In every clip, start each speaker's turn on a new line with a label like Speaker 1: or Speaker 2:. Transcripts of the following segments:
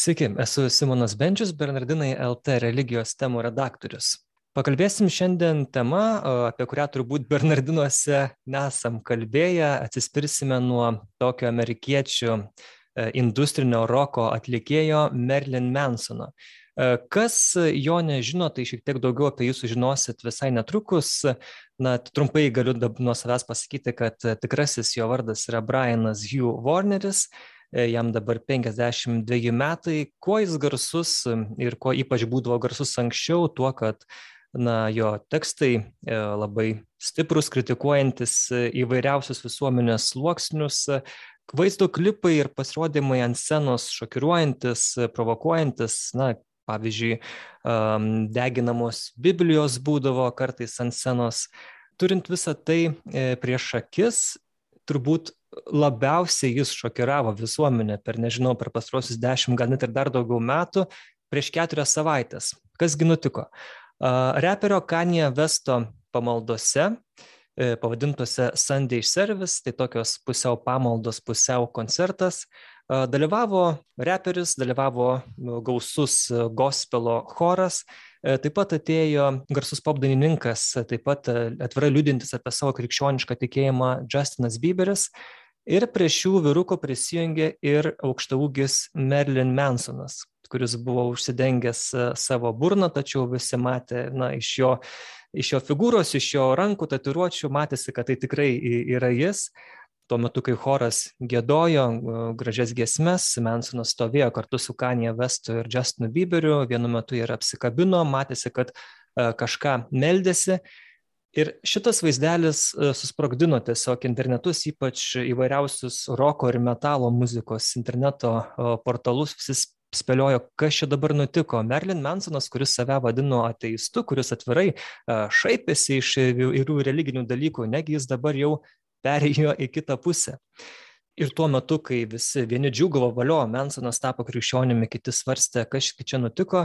Speaker 1: Sveiki, esu Simonas Benčius, Bernardinai LT religijos temų redaktorius. Pakalbėsim šiandien tema, apie kurią turbūt Bernardinuose nesam kalbėję, atsispirsime nuo tokio amerikiečių e, industrinio roko atlikėjo Merlin Mansono. E, kas jo nežino, tai šiek tiek daugiau apie jį sužinosit visai netrukus. Na, trumpai galiu nuo savęs pasakyti, kad tikrasis jo vardas yra Brianas Hugh Warneris E, jam dabar 52 metai. Kuo jis garsus ir kuo ypač būdavo garsus anksčiau, tuo, kad na, jo tekstai e, labai stiprus, kritikuojantis e, įvairiausius visuomenės sluoksnius, vaizdo klipai ir pasirodymai ant scenos šokiruojantis, provokuojantis, na, pavyzdžiui, deginamos Biblijos būdavo kartais ant scenos. Turint visą tai prieš akis, turbūt labiausiai jis šokiravo visuomenę per, nežinau, per pastrosius dešimt, gal net ir dar daugiau metų, prieš keturias savaitės. Kasgi nutiko? Reperio Kanye Vesto pamaldose, e, pavadintose Sunday Service, tai tokios pusiau pamaldos, pusiau koncertas, dalyvavo reperis, dalyvavo gausus gospelo choras, e, taip pat atėjo garsus popdainininkas, taip pat e, atvirai liūdintis apie savo krikščionišką tikėjimą Justinas Bieberis, Ir prie šių vyrukų prisijungė ir aukštaūgis Merlin Mansonas, kuris buvo užsidengęs e, savo burną, tačiau visi matė na, iš, jo, iš jo figūros, iš jo rankų tatuiruočių, matėsi, kad tai tikrai yra jis. Tuo metu, kai choras gėdojo e, gražias giesmes, Mansonas stovėjo kartu su Kanye Vestu ir Justinu Bieberiu, vienu metu jie apsikabino, matėsi, kad e, kažką meldėsi ir šitas vaizdelis e, susprogdino tiesiog internetus ypač įvairiausius roko ir metalo muzikos interneto portalus visi spėliojo, kas čia dabar nutiko. Merlin Mansonas, kuris save vadino ateistu, kuris atvirai e, šaipėsi iš įvairių religinių dalykų, negi jis dabar jau perėjo į kitą pusę. Ir tuo metu, kai visi vieni džiugavo valio, Mansonas tapo krikščionimi, kiti svarstė, kas čia nutiko,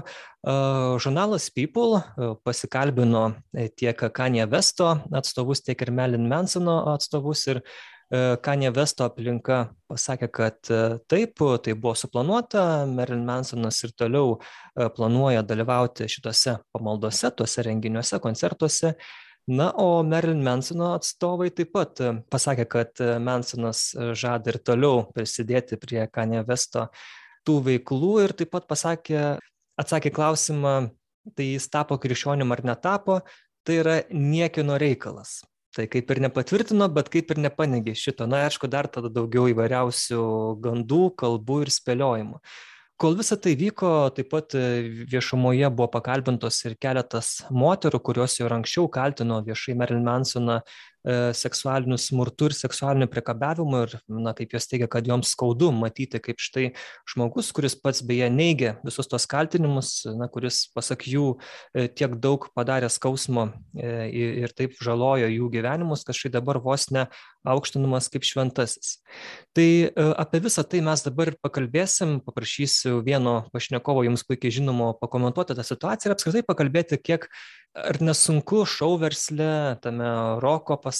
Speaker 1: žurnalas People pasikalbino e, tiek Kanye Vesto atstovus, tiek ir Melin Mansono atstovus ir e, Kanye Vesto aplinka pasakė, kad e, taip, tai buvo suplanuota, Marilyn Mansonas ir toliau planuoja dalyvauti šitose pamaldose, tuose renginiuose, koncertuose na o Marilyn Mansono atstovai taip pat e, pasakė, kad e, Mansonas e, žada ir toliau prisidėti prie Kanye Vesto tų veiklų ir taip pat pasakė, atsakė klausimą, tai jis tapo krikščionim ar netapo, tai yra niekino reikalas. Tai kaip ir nepatvirtino, bet kaip ir nepanegė šito. Na, aišku, dar tada daugiau įvairiausių gandų, kalbų ir spėliojimų kol visa tai vyko taip pat e, viešumoje buvo pakalbintos ir keletas moterų kurios jau ir anksčiau kaltino viešai merilin mensoną E, seksualiniu smurtu ir seksualiniu priekabiavimu ir, na, kaip jos teigia, kad joms skaudu matyti, kaip štai žmogus, kuris pats beje neigia visus tos kaltinimus, na, kuris, pasak jų, e, tiek daug padarė skausmo e, ir taip žalojo jų gyvenimus, kad štai dabar vos ne aukštinamas kaip šventasis. Tai apie visą tai mes dabar ir pakalbėsim, paprašysiu vieno pašnekovo jums puikiai žinomo pakomentuoti tą situaciją ir apskritai pakalbėti, kiek ar nesunku šou versle, tame roko pasaulyje,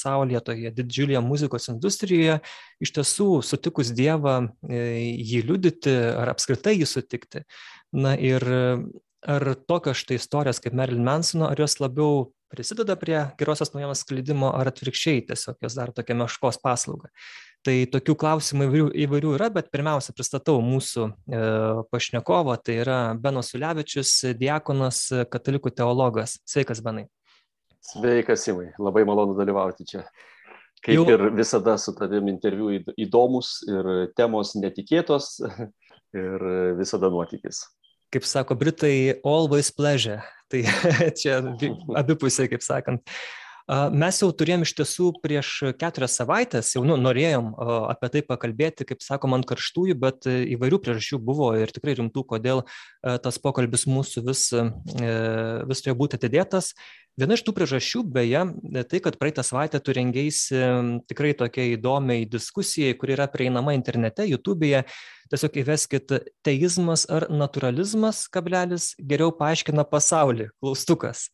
Speaker 1: toje didžiulėje muzikos industrijoje, iš tiesų sutikus Dievą e, jį liudyti ar apskritai jį sutikti. Na ir ar tokios štai istorijos kaip Marilyn Mansono, ar jos labiau prisideda prie gerosios naujienos sklidimo, ar atvirkščiai tiesiog jos daro tokią meškos paslaugą. Tai tokių klausimų įvairių, įvairių yra, bet pirmiausia pristatau mūsų e, pašnekovą, tai yra Benas Ulevičius, diakonas, katalikų teologas. Sveikas, Benai.
Speaker 2: Sveikas, Simai, labai malonu dalyvauti čia. Kaip Jau... ir visada su tavim interviu įdomus ir temos netikėtos ir visada nuotykis.
Speaker 1: Kaip sako Britai, always pleasure. Tai čia abipusiai, kaip sakant. Mes jau turėjom iš tiesų prieš keturias savaitės, jau nu, norėjom apie tai pakalbėti, kaip sakom, ant karštųjų, bet e, įvairių priežasčių buvo ir tikrai rimtų, kodėl e, tas pokalbis mūsų vis, e, vis turėjo būti atidėtas. Viena iš tų priežasčių, beje, tai, kad praeitą savaitę tu rengėsi tikrai tokiai įdomiai diskusijai, kuri yra prieinama internete, YouTube'e. Tiesiog įveskit teizmas ar naturalizmas, kablelis, geriau paaiškina pasaulį, klaustukas.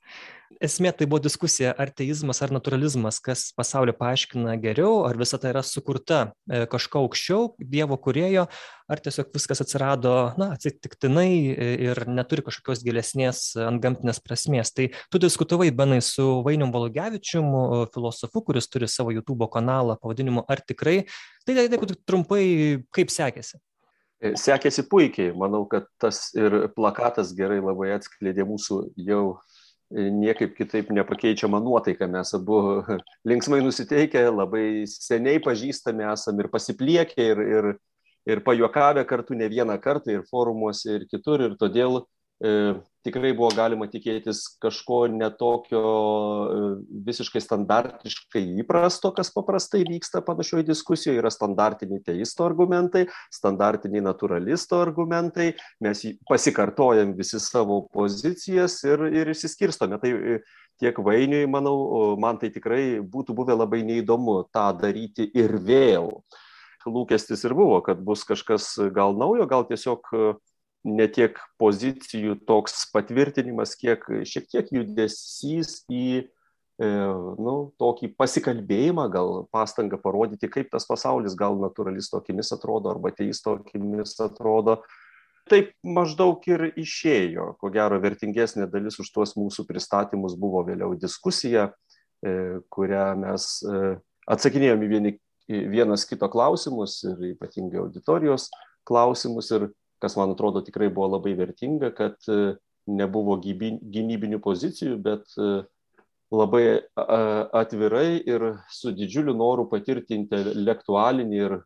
Speaker 1: Esmė tai buvo diskusija ar teizmas ar natūralizmas kas pasaulį paaiškina geriau ar visata yra sukurta e, kažko aukščiau dievo kūrėjo ar tiesiog viskas atsirado na atsitiktinai ir neturi kažkokios gilesnės antgamtinės prasmės. Tai tu diskutavai benai su vainium valugevičium filosofu kuris turi savo jutubo kanalą pavadinimu ar tikrai? Tai jeigu trumpai kaip sekėsi?
Speaker 2: E, Sekėsi puikiai, manau, kad tas ir plakatas gerai labai atskleidė mūsų jau niekaip kitaip nepakeičiama nuotaika. Mes abu linksmai nusiteikę, labai seniai pažįstami esame ir pasipliekę, ir, ir, ir pajuokavę kartu ne vieną kartą, ir forumuose, ir kitur. Ir todėl E, tikrai buvo galima tikėtis kažko netokio e, visiškai standartiškai įprasto, kas paprastai vyksta panašioje diskusijoje. Yra standartiniai teisto argumentai, standartiniai naturalisto argumentai, mes pasikartojam visi savo pozicijas ir, ir išsiskirstome. Tai e, tiek Vainiui, manau, man tai tikrai būtų buvę labai neįdomu tą daryti ir vėl. Lūkestis ir buvo, kad bus kažkas gal naujo, gal tiesiog ne tiek pozicijų toks patvirtinimas, kiek šiek tiek judesys į e, nu, tokį pasikalbėjimą, gal pastangą parodyti, kaip tas pasaulis gal naturalisto akimis atrodo arba teisto akimis atrodo. Taip maždaug ir išėjo. Ko gero, vertingesnė dalis už tuos mūsų pristatymus buvo vėliau diskusija, e, kurią mes e, atsakinėjom į vieni, vienas kito klausimus ir ypatingai auditorijos klausimus. Ir kas man atrodo tikrai buvo labai vertinga, kad e, nebuvo gynybinių pozicijų, bet e, labai atvirai ir su didžiuliu noru patirti intelektualinį ir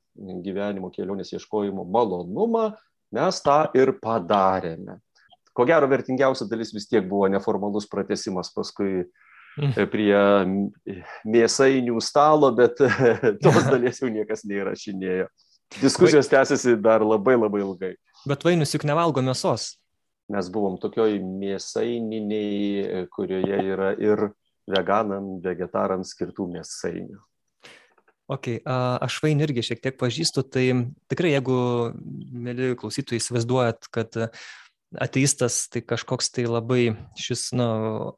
Speaker 2: gyvenimo kelionės ieškojimo malonumą, mes tą ir padarėme. Ko gero, vertingiausia dalis vis tiek buvo neformalus pratesimas paskui mm. prie mėsainių stalo, bet tos dalies jau niekas neįrašinėjo. Diskusijos tęsiasi dar labai labai ilgai.
Speaker 1: Bet vainius juk nevalgo mėsos.
Speaker 2: Mes buvom tokioj mėsaininiai, kurioje yra ir veganam, vegetarams skirtų mėsainių.
Speaker 1: Ok, aš vainį irgi šiek tiek pažįstu, tai tikrai jeigu, mėly klausytojai, įsivaizduojat, kad ateistas tai kažkoks tai labai šis, na,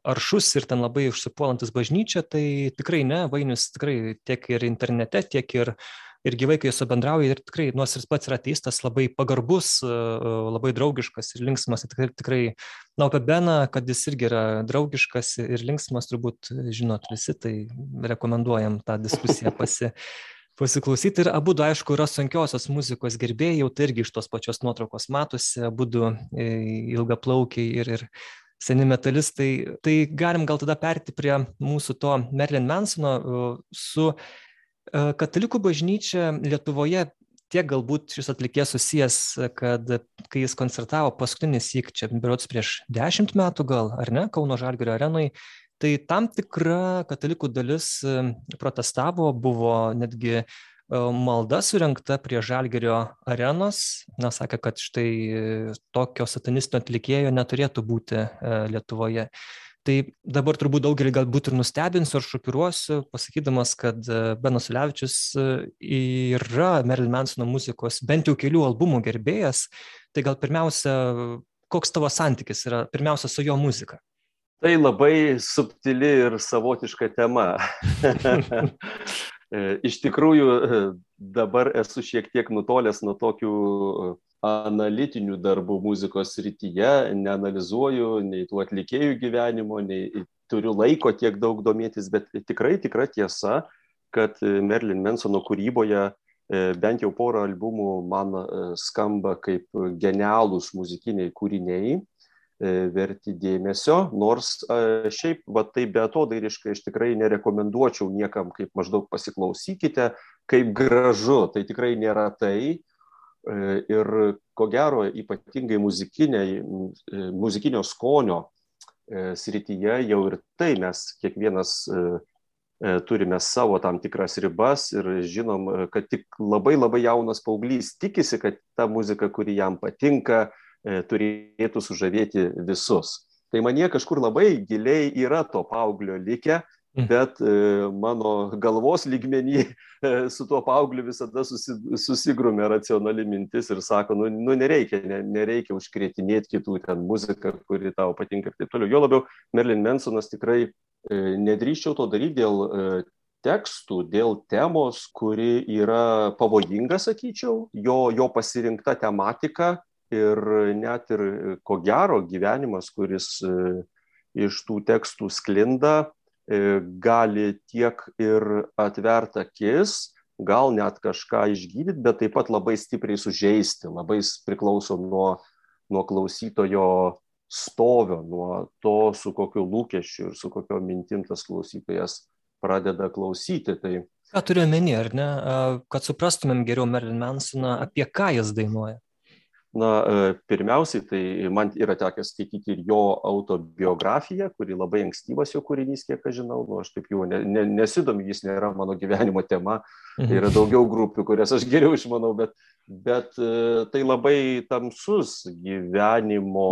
Speaker 1: aršus ir ten labai užsipuolantis bažnyčia, tai tikrai ne, vainius tikrai tiek ir internete, tiek ir uh, ir gyvai, kai su bendrauji, ir tikrai, nors ir pats yra teistas, labai pagarbus, e, e, labai draugiškas ir linksmas. Tikrai, tikrai na, apie Beną, kad jis irgi yra draugiškas ir linksmas, turbūt žinot visi, tai rekomenduojam tą diskusiją pasi, pasiklausyti. Ir abu, aišku, yra sunkiosios muzikos gerbėjai, jau tai irgi iš tos pačios nuotraukos matosi, abu e, ilgaplaukiai ir, ir seni metalistai. Tai galim gal tada perti prie mūsų to Merlin Mansono su katalikų bažnyčia Lietuvoje tiek galbūt šis atlikėjas susijęs, kad kai jis koncertavo paskutinį syk, čia berots prieš dešimt metų gal, ar ne, Kauno Žalgirio arenui, tai tam tikra katalikų dalis e, protestavo, buvo netgi e, malda surinkta prie Žalgerio arenos, na, sakė, kad štai tokio satanistinio atlikėjo neturėtų būti Lietuvoje. Tai dabar turbūt daugelį galbūt ir nustebinsiu ar šokiruosiu, pasakydamas, kad e, Benas Ulevičius e, yra Marilyn Mansono muzikos bent jau kelių albumų gerbėjas. Tai gal pirmiausia, koks tavo santykis yra pirmiausia su jo muzika?
Speaker 2: Tai labai subtili ir savotiška tema. E, iš tikrųjų, dabar esu šiek tiek nutolęs nuo tokių analitinių darbų muzikos srityje, neanalizuoju nei tų atlikėjų gyvenimo, nei turiu laiko tiek daug domėtis, bet tikrai tikra tiesa, kad Merlin Mansono kūryboje e, bent jau porą albumų man e, skamba kaip genialūs muzikiniai kūriniai, e, verti dėmesio, nors šiaip, va taip beatodairiškai aš tikrai nerekomenduočiau niekam, kaip maždaug pasiklausykite, kaip gražu, tai tikrai nėra tai, ir ko gero ypatingai e, muzikinio skonio e, srityje jau ir tai mes kiekvienas turime savo tam tikras ribas ir žinom, kad tik labai labai jaunas paauglys tikisi, kad ta muzika, kuri jam patinka, turėtų sužavėti visus. Tai man jie kažkur labai giliai yra to paauglio likę. Bet mano galvos lygmenį su tuo paaugliu visada susi, susigrumė racionali mintis ir sako, nu, nu nereikia, ne, nereikia užkrėtinėti kitų ten muziką, kuri tau patinka ir taip toliau. Jo labiau Merlin Mansonas tikrai nedrįščiau to daryti dėl tekstų, dėl temos, kuri yra pavojinga, sakyčiau, jo, jo pasirinkta tematika ir net ir ko gero gyvenimas, kuris e, iš tų tekstų sklinda, e, gali tiek ir atvert akis, gal net kažką išgydyti, bet taip pat labai stipriai sužeisti, labai priklauso nuo, nuo klausytojo stovio, nuo to, su kokiu lūkesčiu ir su kokio mintim tas klausytojas pradeda klausyti. Tai...
Speaker 1: Ką turiu omeny, ar ne, kad suprastumėm geriau Merlin Mansoną, apie ką jis dainuoja?
Speaker 2: Na, e, pirmiausiai, tai man yra tekę skaityti ir jo autobiografiją, kuri labai ankstyvas jo kūrinys, kiek aš žinau, nu, aš taip jau ne, ne, nesidomiu, jis nėra mano gyvenimo tema, mhm. yra daugiau grupių, kurias aš geriau išmanau, bet, bet e, tai labai tamsus gyvenimo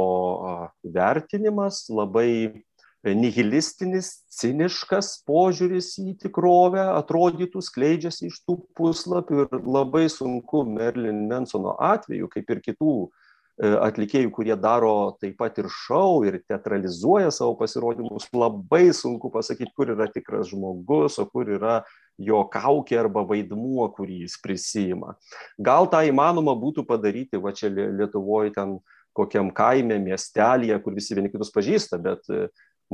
Speaker 2: vertinimas, labai nihilistinis, ciniškas požiūris į tikrovę atrodytų skleidžiasi iš tų puslapių ir labai sunku Merlin Mansono atveju, kaip ir kitų e, atlikėjų, kurie daro taip pat ir šau ir teatralizuoja savo pasirodymus, labai sunku pasakyti, kur yra tikras žmogus, o kur yra jo kaukė arba vaidmuo, kurį jis prisima. Gal tą įmanoma būtų padaryti, va čia Lietuvoje ten kokiam kaime, miestelėje, kur visi vieni kitus pažįsta, bet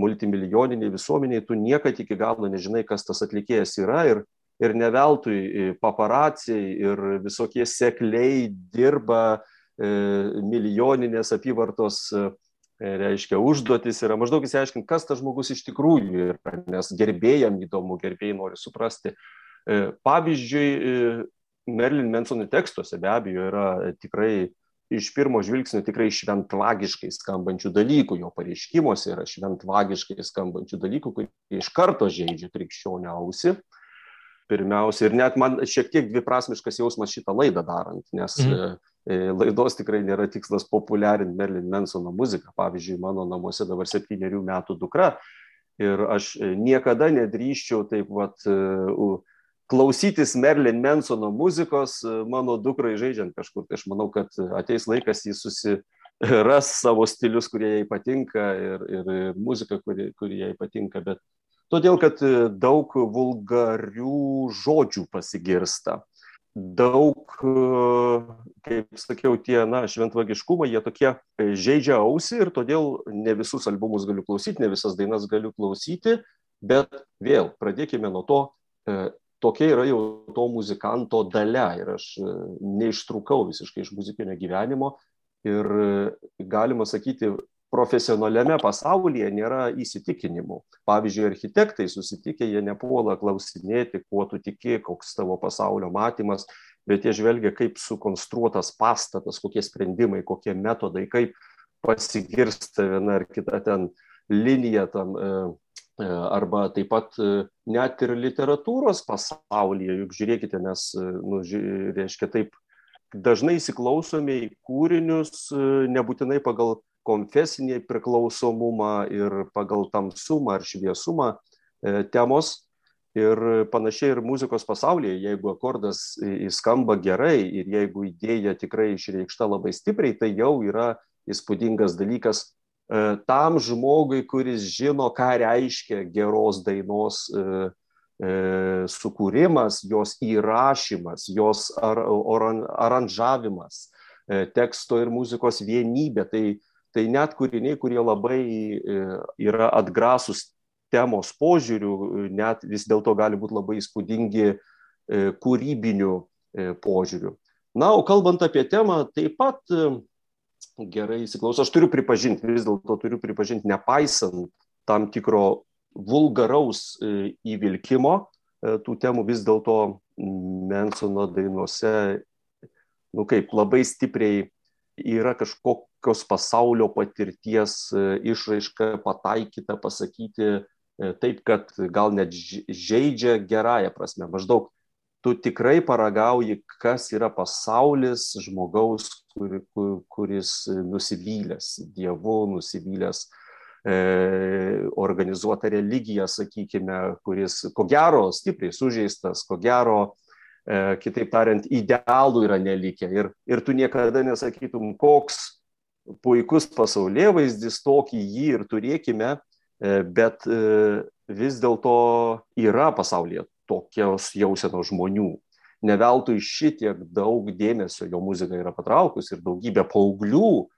Speaker 2: multimilijoniniai visuomeniai, tu niekad iki galo nežinai, kas tas atlikėjas yra ir, ir ne veltui e, paparacijai ir visokie sekliai dirba e, milijoninės apyvartos, e, reiškia, užduotis yra maždaug įsiaiškinti, kas tas žmogus iš tikrųjų yra, nes gerbėjam įdomu, gerbėjai nori suprasti. E, pavyzdžiui, e, Merlin Mansonų tekstuose be abejo yra tikrai iš pirmo žvilgsnio tikrai šventvagiškai skambančių dalykų, jo pareiškimuose yra šventvagiškai skambančių dalykų, kurie iš karto žaidžia krikščionio ausį. Pirmiausia, ir net man šiek tiek dviprasmiškas jausmas šitą laidą darant, nes. E, laidos tikrai nėra tikslas populiarinti Merlin Mansono muziką. Pavyzdžiui, mano namuose dabar septyniarių metų dukra ir aš e, niekada nedrįščiau taip vat, uh, klausytis Merlin Mansono muzikos e, mano dukrai žaidžiant kažkur. Tai aš manau, kad ateis laikas jis susiras savo stilius, kurie jai patinka ir, ir muziką, kuri, kuri jai patinka, bet todėl, kad e, daug vulgarių žodžių pasigirsta. Daug, e, kaip sakiau, tie, na, šventvagiškumai, jie tokie žaidžia ausį ir todėl ne visus albumus galiu klausyti, ne visas dainas galiu klausyti, bet vėl pradėkime nuo to, tokia yra jau to muzikanto dalia ir aš e, neištrūkau visiškai iš muzikinio gyvenimo ir e, galima sakyti, profesionaliame pasaulyje nėra įsitikinimų. Pavyzdžiui, architektai susitikę, jie nepuola klausinėti, kuo tu tiki, koks tavo pasaulio matymas, bet jie žvelgia, kaip sukonstruotas pastatas, kokie sprendimai, kokie metodai, kaip pasigirsta viena ar kita ten linija tam e, arba taip pat e, net ir literatūros pasaulyje, juk žiūrėkite, mes, e, nu, reiškia, taip dažnai įsiklausome į kūrinius nebūtinai pagal konfesinį priklausomumą ir pagal tamsumą ar šviesumą temos. Ir panašiai ir muzikos pasaulyje, jeigu akordas įskamba gerai ir jeigu idėja tikrai išreikšta labai stipriai, tai jau yra įspūdingas dalykas E, tam žmogui, kuris žino, ką reiškia geros dainos e, e, sukūrimas, jos įrašymas, jos aranžavimas, teksto ir muzikos vienybė, tai, tai net kūriniai, kurie labai yra atgrasus temos požiūrių, net vis dėlto gali būti labai įspūdingi kūrybinių požiūrių. Na, o kalbant apie temą, taip pat gerai įsiklauso. Aš turiu pripažinti, vis dėlto turiu pripažinti, nepaisant tam tikro vulgaraus e, įvilkimo, e, tų temų vis dėlto Mensono dainuose, nu kaip labai stipriai yra kažkokios pasaulio patirties e, išraiška pataikyta pasakyti taip, kad gal net žaidžia gerąją prasme. Maždaug tu tikrai paragauji, kas yra pasaulis žmogaus, kur, kur, kuris nusivylęs Dievu, nusivylęs organizuotą religiją, sakykime, kuris ko gero stipriai sužeistas, ko gero, e, kitaip tariant, idealų yra nelikę. Ir, ir tu niekada nesakytum, koks puikus pasaulyje vaizdis, tokį jį ir turėkime, e, bet e, vis dėlto yra pasaulyje tokios jausenos žmonių. Neveltui šitiek daug dėmesio jo muzika yra patraukus ir daugybė paauglių,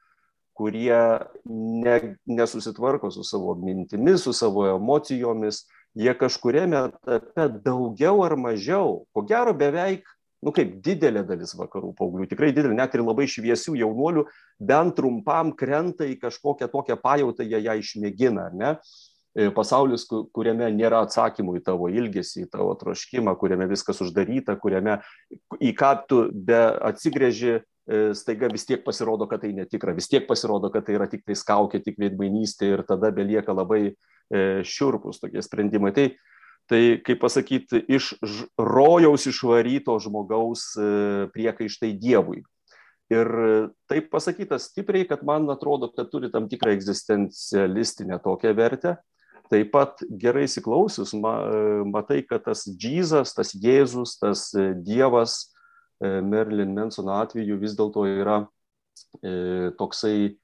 Speaker 2: kurie ne, nesusitvarko su savo mintimis, su savo emocijomis, jie kažkuriame etape daugiau ar mažiau, ko gero beveik nu kaip didelė dalis vakarų paauglių, tikrai didelė, net ir labai šviesių jaunuolių, bent trumpam krenta į kažkokią tokią pajautą, jie ją išmėgina, ne? E, pasaulis, kuriame nėra atsakymų į tavo ilgesį, į tavo troškimą, kuriame viskas uždaryta, kuriame į ką tu be atsigrėži, e, staiga vis tiek pasirodo, kad tai netikra, vis tiek pasirodo, kad tai yra tik tai skaukė, tik veidmainystė ir tada belieka labai e, šiurpus tokie sprendimai. Tai tai kaip pasakyti, iš rojaus išvaryto žmogaus priekaištai Dievui. Ir taip pasakyta stipriai, kad man atrodo, kad turi tam tikrą egzistencialistinę tokią vertę. Taip pat gerai įsiklausius, ma, e, matai, kad tas Džyzas, tas Jėzus, tas e, Dievas Merlin Mansono atveju vis dėlto yra e, toksai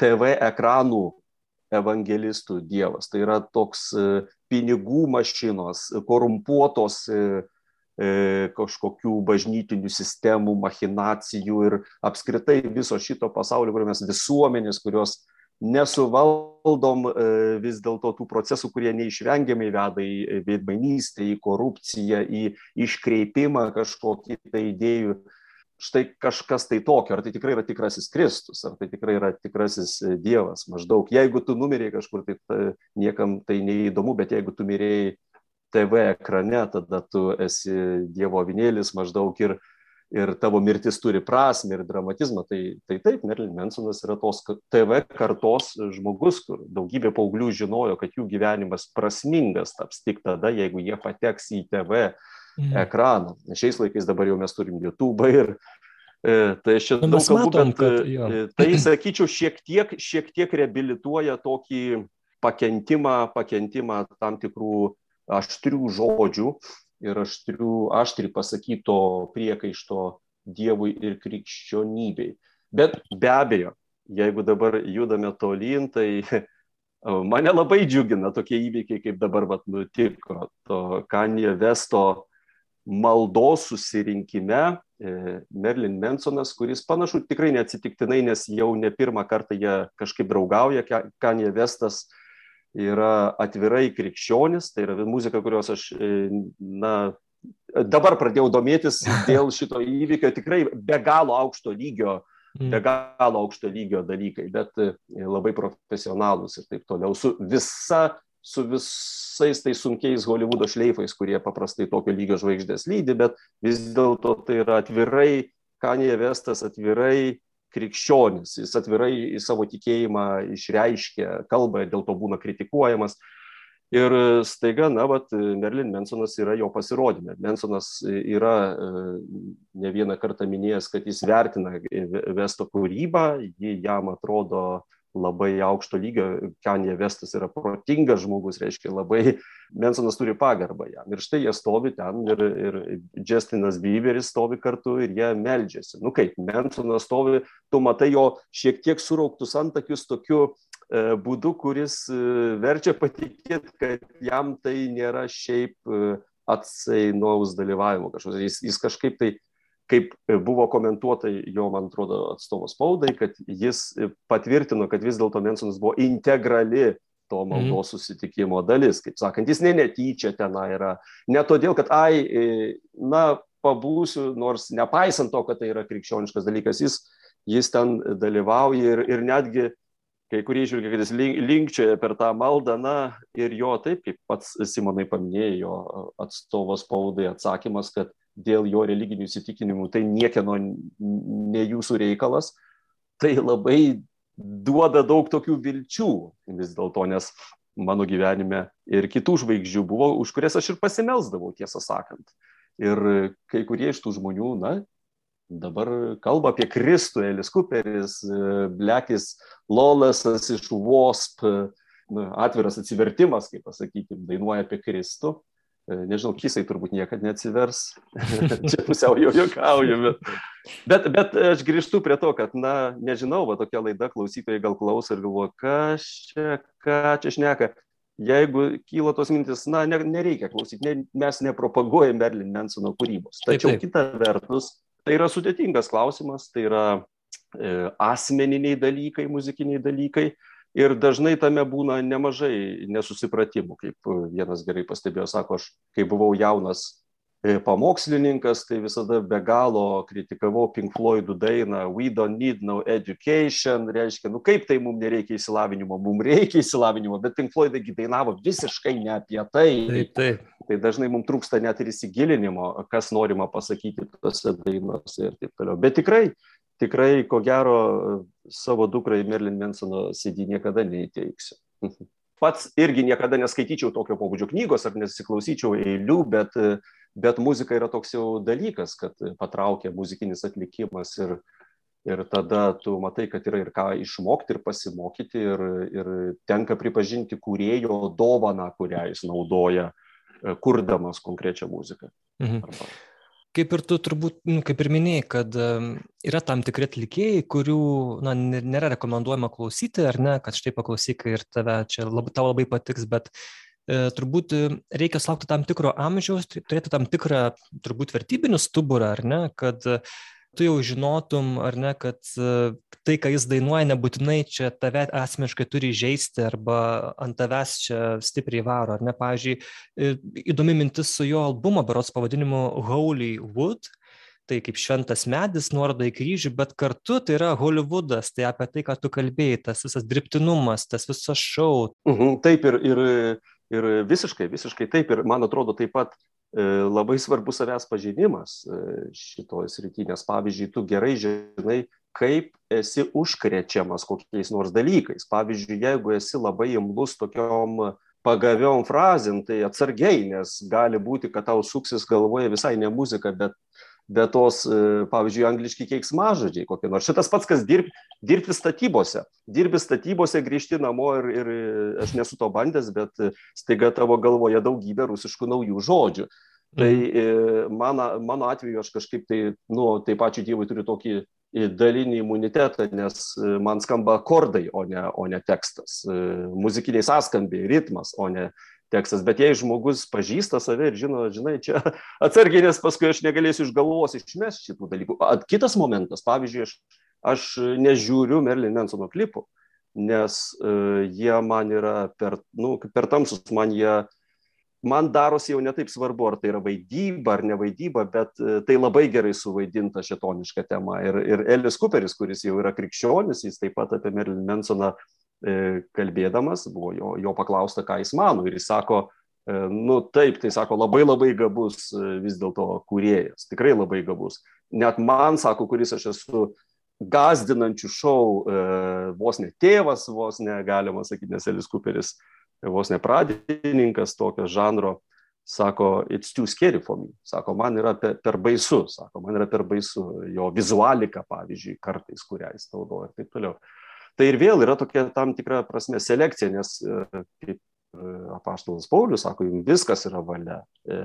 Speaker 2: TV ekranų evangelistų Dievas. Tai yra toks pinigų mašinos, korumpuotos e, e, kažkokių bažnytinių sistemų, machinacijų ir apskritai viso šito pasaulio, kur mes visuomenės, kurios nesuvaldom e, vis dėlto tų procesų, kurie neišvengiamai veda į veidmainystę, į korupciją, į iškreipimą kažkokį tai idėjų štai kažkas tai tokio, ar tai tikrai yra tikrasis Kristus, ar tai tikrai yra tikrasis e, Dievas. Maždaug, jeigu tu numirėjai kažkur, tai ta, niekam tai neįdomu, bet jeigu tu mirėjai TV ekrane, tada tu esi Dievo avinėlis maždaug ir, ir tavo mirtis turi prasme ir dramatizmą. Tai, tai taip, Merlin Mansonas yra tos TV kartos žmogus, kur daugybė paauglių žinojo, kad jų gyvenimas prasmingas taps tik tada, jeigu jie pateks į TV mm. ekraną. Šiais laikais dabar jau mes turim YouTube ir e, Tai aš čia nu, daug kalbu, bet kad, jo. E, tai, sakyčiau, šiek tiek, šiek tiek reabilituoja tokį pakentimą, pakentimą tam tikrų aštrių žodžių ir aštrių, aštri pasakyto priekaišto Dievui ir krikščionybei. Bet be abejo, jeigu dabar judame tolyn, tai mane labai džiugina tokie įvykiai, kaip dabar vat, nutiko. To Kanye Vesto maldos susirinkime e, Merlin Mansonas, kuris panašu tikrai neatsitiktinai, nes jau ne pirmą kartą jie kažkaip draugauja, Kanye Vestas yra atvirai krikščionis, tai yra muzika, kurios aš, e, na, dabar pradėjau domėtis dėl šito įvykio, tikrai be galo aukšto lygio, mm. be galo aukšto lygio dalykai, bet e, labai profesionalūs ir taip toliau, su visa su visais tais sunkiais Hollywoodo šleifais, kurie paprastai tokio lygio žvaigždės lydi, bet vis dėlto tai yra atvirai, Kanėje Vestas atvirai krikščionis, jis atvirai savo tikėjimą išreiškia, kalba ir dėl to būna kritikuojamas. Ir staiga, na, vat, Merlin Mansonas yra jo pasirodymė. Mansonas yra ne vieną kartą minėjęs, kad jis vertina Vesto kūrybą, ji jam atrodo labai aukšto lygio, Kanye Vestas yra protingas žmogus, reiškia labai, Mensonas turi pagarbą jam. Ir štai jie stovi ten ir, ir Justinas Bieberis stovi kartu ir jie meldžiasi. Nu kaip, Mensonas stovi, tu matai jo šiek tiek surauktus antakius tokiu e, būdu, kuris e, verčia patikėti, kad jam tai nėra šiaip e, atsainaus dalyvavimo kažkoks. Jis, jis kažkaip tai kaip buvo komentuota jo, man atrodo, atstovo spaudai, kad jis patvirtino, kad vis dėlto Mensonas buvo integrali to maldos susitikimo dalis. Kaip sakant, jis ne netyčia ten yra. Ne todėl, kad, ai, na, pabūsiu, nors nepaisant to, kad tai yra krikščioniškas dalykas, jis, jis ten dalyvauja ir, ir netgi kai kurie išvelgia, kad jis linkčioja per tą maldą, na ir jo taip, kaip pats Simonai paminėjo, jo atstovos spaudai atsakymas, kad dėl jo religinių įsitikinimų, tai niekieno ne jūsų reikalas, tai labai duoda daug tokių vilčių vis dėlto, nes mano gyvenime ir kitų žvaigždžių buvo, už kurias aš ir pasimelsdavau, tiesą sakant. Ir kai kurie iš tų žmonių, na, dabar kalba apie Kristų, Elis Cooperis, Blekis Lolesas iš WASP, atviras atsivertimas, kaip pasakykime, dainuoja apie Kristų. E, nežinau, kisai turbūt niekada neatsivers. Čia pusiau jau juokauju, bet, bet, bet aš grįžtu prie to, kad, na, nežinau, va tokia laida klausytojai gal klauso ir galvoja, kas čia, ką čia šneka. Jeigu kyla tos mintis, na, ne, nereikia klausyti, ne, mes nepropaguojame Merlin Mansono kūrybos. Tačiau taip, taip. kita vertus, tai yra sudėtingas klausimas, tai yra e, asmeniniai dalykai, muzikiniai dalykai. Ir dažnai tame būna nemažai nesusipratimų, kaip vienas gerai pastebėjo, sako, aš kai buvau jaunas e, pamokslininkas, tai visada be galo kritikavau Pink Floydų dainą We don't need no education, reiškia, nu kaip tai mums nereikia įsilavinimo, mums reikia įsilavinimo, bet Pink Floydai dainavo visiškai ne apie tai.
Speaker 1: Taip, taip.
Speaker 2: Tai dažnai mums trūksta net ir įsigilinimo, kas norima pasakyti tose dainose ir taip toliau. Bet tikrai, tikrai, ko gero, savo dukrai Merlin Mansono CD niekada neįteiksiu. Pats irgi niekada neskaityčiau tokio pobūdžio knygos ar nesiklausyčiau eilių, bet, bet muzika yra toks jau dalykas, kad patraukia muzikinis atlikimas ir, ir tada tu matai, kad yra ir ką išmokti ir pasimokyti ir, ir tenka pripažinti kūrėjo dovaną, kurią jis naudoja, kurdamas konkrečią muziką. Mhm. Arba
Speaker 1: kaip ir tu turbūt nu, kaip ir minėjai kad yra tam tikri atlikėjai kurių na nėra rekomenduojama klausyti ar ne kad štai paklausyk ir tave čia lab tau labai patiks bet e, turbūt reikia sulaukti tam tikro amžiaus turėti tam tikrą turbūt vertybinį stuburą ar ne kad tu jau žinotum ar ne kad e, tai ką jis dainuoja nebūtinai čia tave asmeniškai turi įžeisti arba ant tavęs čia stipriai varo ar ne? Pavyzdžiui e, įdomi mintis su jo albumo berods pavadinimu holy wood tai kaip šventas medis nuoroda į kryžių bet kartu tai yra holivudas tai apie tai ką tu kalbėjai tas visas dirbtinumas tas visas šou.
Speaker 2: Mhm, taip ir ir ir visiškai visiškai taip ir man atrodo taip pat labai svarbus savęs pažinimas e, šitoj srity, nes pavyzdžiui, tu gerai žinai, kaip esi užkrečiamas kokiais nors dalykais. Pavyzdžiui, jeigu esi labai imlus tokiom pagaviom frazėm, tai atsargiai, nes gali būti, kad tau suksis galvoje visai ne muzika, bet be tos, e, pavyzdžiui, angliški keiksmažodžiai kokie nors. Šitas pats, kas dirb, dirbti statybose. Dirbi statybose, grįžti namo ir, ir aš nesu to bandęs, bet staiga tavo galvoje daugybė rusiškų naujų žodžių. Tai mhm. mano, mano atveju aš kažkaip tai, nu, taip pačiu Dievui turiu tokį dalinį imunitetą, nes man skamba akordai, o ne, o ne tekstas. Muzikiniai sąskambiai, ritmas, o ne tekstas. Bet jei žmogus pažįsta save ir žino, žinai, čia atsargiai, nes paskui aš negalėsiu iš galvos išmesti šitų dalykų. At, kitas momentas, pavyzdžiui, aš, aš nežiūriu Merlin Mansono klipų, nes uh, jie man yra per, nu, per tamsus, man jie, man darosi jau netaip svarbu, ar tai yra vaidyba ar ne vaidyba, bet uh, tai labai gerai suvaidinta šetoniška tema. Ir, ir Elis Cooperis, kuris jau yra krikščionis, jis taip pat apie Merlin Mansoną E, kalbėdamas, buvo jo, jo paklausta, ką jis mano. Ir jis sako, e, nu taip, tai sako, labai labai gabus e, vis dėlto kūrėjas, tikrai labai gabus. Net man, sako, kuris aš esu gazdinančių šou, vos ne tėvas, vos ne, galima sakyti, nes Elis Cooperis, vos ne pradininkas tokio žanro, sako, it's too scary for me. Sako, man yra per, per baisu, sako, man yra per baisu jo vizualika, pavyzdžiui, kartais, kurią jis naudoja ir taip toliau tai ir vėl yra tokia tam tikra prasme selekcija, nes e, kaip e, apaštalas Paulius sako, jums viskas yra valia, e,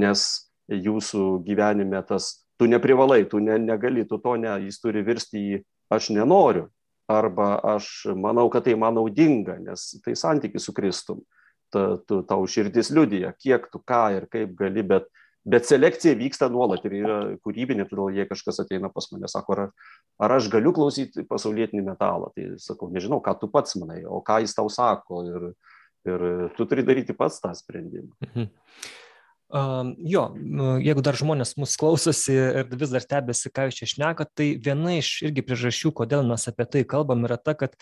Speaker 2: nes jūsų gyvenime tas, tu neprivalai, tu ne, negali, tu to ne, jis turi virsti į aš nenoriu, arba aš manau, kad tai man naudinga, nes tai santykis su Kristum, ta, tu, tau širdis liudija, kiek tu ką ir kaip gali, bet bet selekcija vyksta nuolat ir yra kūrybinė, todėl jei kažkas ateina pas mane, sako, ar, ar aš galiu klausyti pasaulietinį metalą, tai sakau, nežinau, ką tu pats manai, o ką jis tau sako ir, ir tu turi daryti pats tą sprendimą. Mhm.
Speaker 1: Uh, jo, jeigu dar žmonės mus klausosi ir vis dar stebėsi, ką jūs čia šnekat, tai viena iš irgi priežasčių, kodėl mes apie tai kalbam, yra ta, kad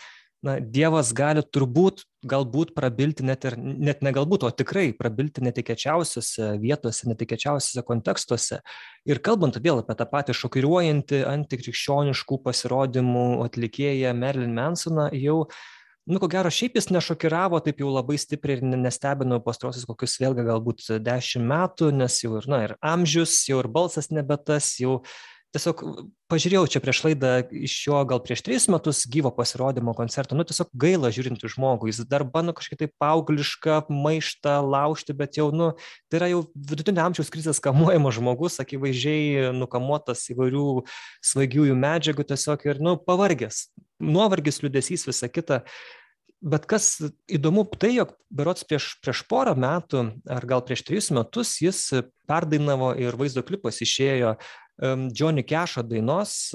Speaker 1: na dievas gali turbūt galbūt prabilti net ir net ne galbūt o tikrai prabilti netikėčiausiose vietose netikėčiausiuose kontekstuose. Ir kalbant vėl apie tą patį šokiruojantį antikrikščioniškų pasirodymų atlikėją merlin mensoną jau nu ko gero šiaip jis nešokiravo taip jau labai stipriai ir nestebino pastaruosius kokius vėlgi galbūt dešim metų nes jau ir na ir amžius jau ir balsas nebe tas jau tiesiog pažiūrėjau čia prieš laidą iš jo gal prieš trejus metus gyvo pasirodymo koncerto. Nu tiesiog gaila žiūrint į žmogų. Jis dar bando kažkaip tai paauglišką maištą laužti bet jau nu tai yra jau vidutinio amžiaus krizės kamuojamas žmogus akivaizdžiai nukamuotas įvairių svaigiųjų medžiagų tiesiog ir nu pavargęs. Nuovargis liūdesys visa kita. Bet kas įdomu tai jog berods prieš prieš porą metų ar gal prieš trejus metus jis perdainavo ir vaizdo klipas išėjo Johnny Cash'o dainos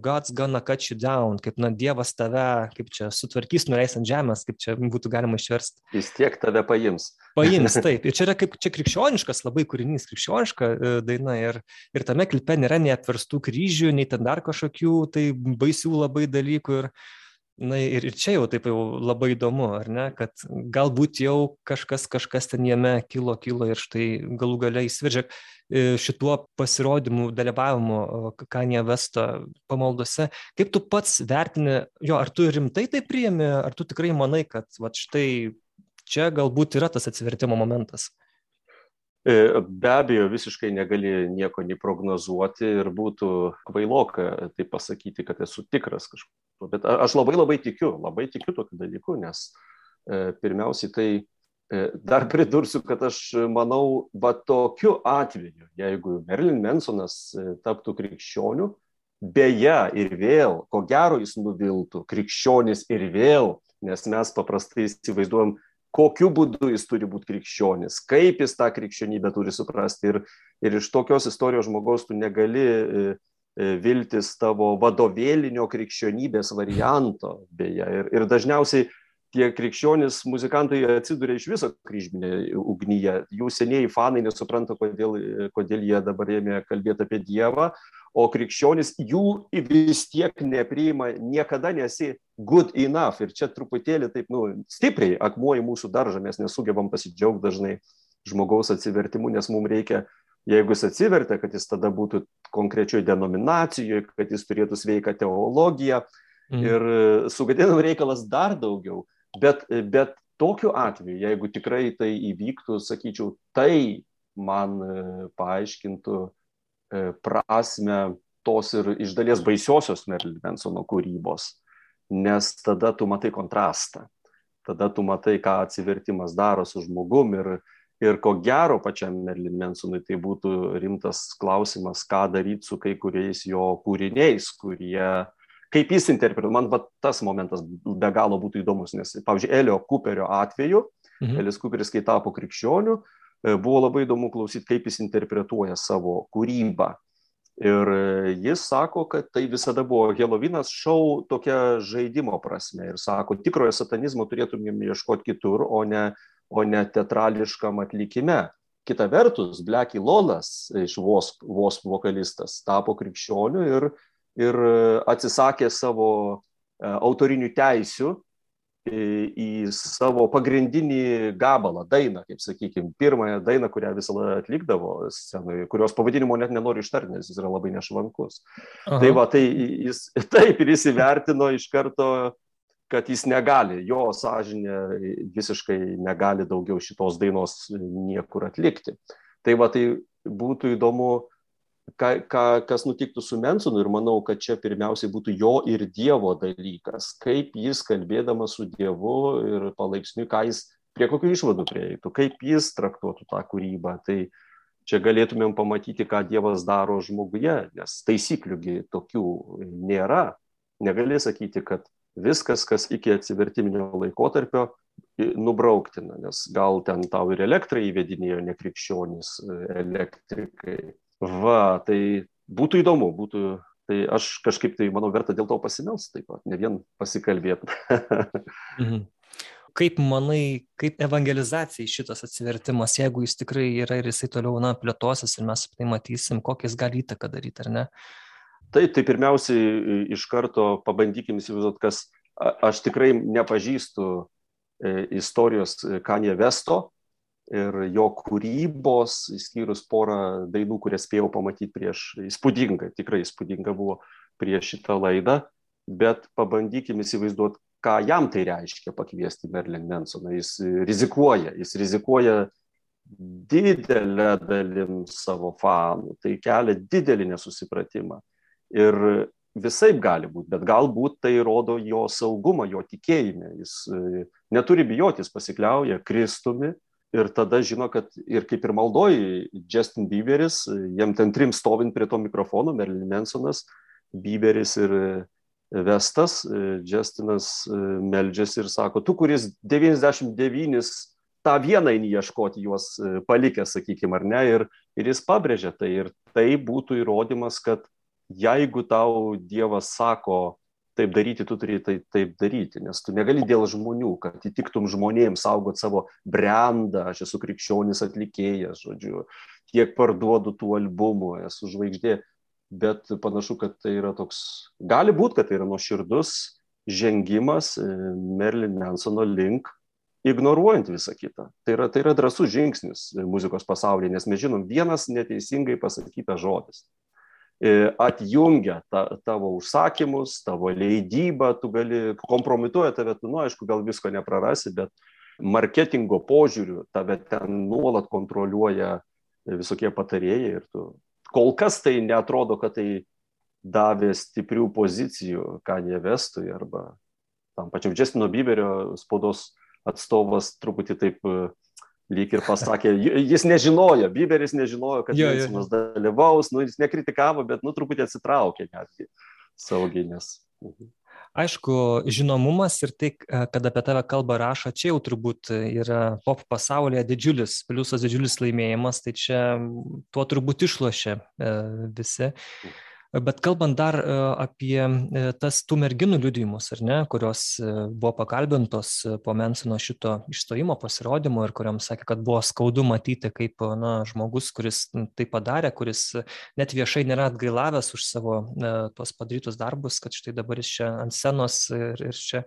Speaker 1: God's gonna cut you down, kaip, na, Dievas tave, kaip čia, sutvarkys, nuleis ant žemės, kaip čia būtų galima išversti.
Speaker 2: Jis tiek tave paims.
Speaker 1: Paims, taip. Ir čia yra kaip čia krikščioniškas labai kūrinys, krikščioniška e, daina. Ir, ir tame klipe nėra nei atverstų kryžių, nei ten dar kažkokių tai baisių labai dalykų. Ir, na ir ir čia jau taip jau labai įdomu ar ne kad galbūt jau kažkas kažkas ten jame kilo kilo ir štai galų gale išsiveržė e, šituo pasirodymu dalyvavimu kanye vesto pamaldose. Kaip tu pats vertini jo ar tu rimtai tai priimi ar tu tikrai manai kad vat štai čia galbūt yra tas atsivertimo momentas
Speaker 2: be abejo, visiškai negali nieko nei prognozuoti ir būtų kvailoka tai pasakyti, kad esu tikras kažkuo. Bet aš labai labai tikiu, labai tikiu tokiu dalyku, nes e, pirmiausiai tai e, dar pridursiu, kad aš manau, va tokiu atveju, jeigu Merlin Mansonas taptų krikščioniu, beje ir vėl, ko gero jis nuviltų, krikščionis ir vėl, nes mes paprastai įsivaizduojam kokiu būdu jis turi būti krikščionis, kaip jis tą krikščionybę turi suprasti. Ir, ir iš tokios istorijos žmogaus tu negali e, e, viltis tavo vadovėlinio krikščionybės varianto. Beje. Ir, ir dažniausiai tie krikščionys muzikantai atsiduria iš viso kryžminė ugnyje. Jų senieji fanai nesupranta, kodėl, kodėl jie dabar ėmė kalbėti apie Dievą, o krikščionys jų vis tiek nepriima, niekada nesi good enough. Ir čia truputėlį taip, nu, stipriai akmuoja mūsų daržą, mes nesugebam pasidžiaugti dažnai žmogaus atsivertimu, nes mums reikia, jeigu jis atsivertė, kad jis tada būtų konkrečioje denominacijoje, kad jis turėtų sveiką teologiją. Mm. Ir sugadinam reikalas dar daugiau. Bet, bet tokiu atveju, jeigu tikrai tai įvyktų, sakyčiau, tai man paaiškintų E, prasme tos ir iš dalies baisiosios Merlin Mansono kūrybos, nes tada tu matai kontrastą, tada tu matai, ką atsivertimas daro su žmogum ir, ir ko gero pačiam Merlin Mansonui tai būtų rimtas klausimas, ką daryti su kai kuriais jo kūriniais, kurie, kaip jis interpretuoja, man va, tas momentas be galo būtų įdomus, nes, pavyzdžiui, Elio Cooperio atveju, mhm. Elis Cooperis, kai tapo krikščioniu, E, buvo labai įdomu klausyti, kaip jis interpretuoja savo kūrybą. Ir e, jis sako, kad tai visada buvo Helovinas šau tokia žaidimo prasme. Ir sako, tikrojo satanizmo turėtumėm ieškoti kitur, o ne, o ne teatrališkam atlikime. Kita vertus, Blecky Lolas iš Wasp, Wasp vokalistas tapo krikščioniu ir, ir atsisakė savo e, autorinių teisių į savo pagrindinį gabalą, dainą, kaip sakykime, pirmąją dainą, kurią visą laiką atlikdavo scenoje, kurios pavadinimo net nenoriu ištarti, nes jis yra labai nešvankus. Aha. Tai va, tai jis taip ir jis įvertino iš karto, kad jis negali, jo sąžinė visiškai negali daugiau šitos dainos niekur atlikti. Tai va, tai būtų įdomu ką, ką, kas nutiktų su Mensonu ir manau, kad čia pirmiausiai būtų jo ir Dievo dalykas, kaip jis kalbėdamas su Dievu ir palaipsniui, ką jis, prie kokių išvadų prieitų, kaip jis traktuotų tą kūrybą. Tai čia galėtumėm pamatyti, ką Dievas daro žmoguje, nes taisykliųgi tokių nėra. Negali sakyti, kad viskas, kas iki atsivertiminio laikotarpio, nubrauktina, nes gal ten tau ir elektrą įvedinėjo nekrikščionys elektrikai Va, tai būtų įdomu, būtų, tai aš kažkaip tai, manau, verta dėl to pasimels taip pat, ne vien pasikalbėti.
Speaker 1: mhm. Kaip manai, kaip evangelizacijai šitas atsivertimas, jeigu jis tikrai yra ir jisai toliau, na, plėtosis ir mes tai matysim, kokias gali įtaką daryti, ar ne?
Speaker 2: Taip, tai pirmiausiai iš karto pabandykim įsivaizduoti, kas aš tikrai nepažįstu e, istorijos Kanye Vesto, ir jo kūrybos, išskyrus porą dainų, kurias spėjau pamatyti prieš, įspūdinga, tikrai įspūdinga buvo prieš šitą laidą, bet pabandykime įsivaizduoti, ką jam tai reiškia pakviesti Merlin Mansoną. Jis rizikuoja, jis rizikuoja didelę dalim savo fanų, tai kelia didelį nesusipratimą. Ir visai gali būti, bet galbūt tai rodo jo saugumą, jo tikėjimą. Jis e, neturi bijoti, jis pasikliauja Kristumi ir tada žino, kad ir kaip ir maldoji Justin Bieberis, jam ten trim stovint prie to mikrofono, Merlin Mansonas, Bieberis ir Vestas, Justinas meldžiasi ir sako, tu, kuris 99 tą vieną eini ieškoti juos palikęs, sakykime, ar ne, ir, ir jis pabrėžia tai. Ir tai būtų įrodymas, kad jeigu tau Dievas sako taip daryti, tu turi tai, taip daryti, nes tu negali dėl žmonių, kad įtiktum žmonėms saugot savo brandą, aš esu krikščionis atlikėjas, žodžiu, kiek parduodu tų albumų, esu žvaigždė, bet panašu, kad tai yra toks, gali būti, kad tai yra nuoširdus žengimas e, Merlin Mansono link, ignoruojant visą kitą. Tai yra, tai yra drasus žingsnis muzikos pasaulyje, nes mes žinom, vienas neteisingai pasakytas žodis atjungia ta, tavo užsakymus, tavo leidybą, tu gali, kompromituoja tave, tu, nu, aišku, gal visko neprarasi, bet marketingo požiūriu tave ten nuolat kontroliuoja visokie patarėjai ir tu. Kol kas tai netrodo, kad tai davė stiprių pozicijų Kanye Vestui arba tam pačiam Justino Bieberio spaudos atstovas truputį taip lyg ir pasakė, jis nežinojo, Bieberis nežinojo, kad Jensenas dalyvaus, nu, jis nekritikavo, bet nu, truputį atsitraukė netgi saugiai, nes. Mhm.
Speaker 1: Aišku, žinomumas ir tai, kad apie tave kalba rašo, čia jau turbūt yra pop pasaulyje didžiulis, pliusas didžiulis laimėjimas, tai čia tuo turbūt išlošia e, visi. Mhm. Bet kalbant dar e, apie e, tas tų merginų liudijimus, ar ne, kurios e, buvo pakalbintos po Mensino šito išstojimo pasirodymo ir kuriam sakė, kad buvo skaudu matyti, kaip na, žmogus, kuris tai padarė, kuris net viešai nėra atgailavęs už savo tuos padarytus darbus, kad štai dabar jis čia ant scenos ir, ir čia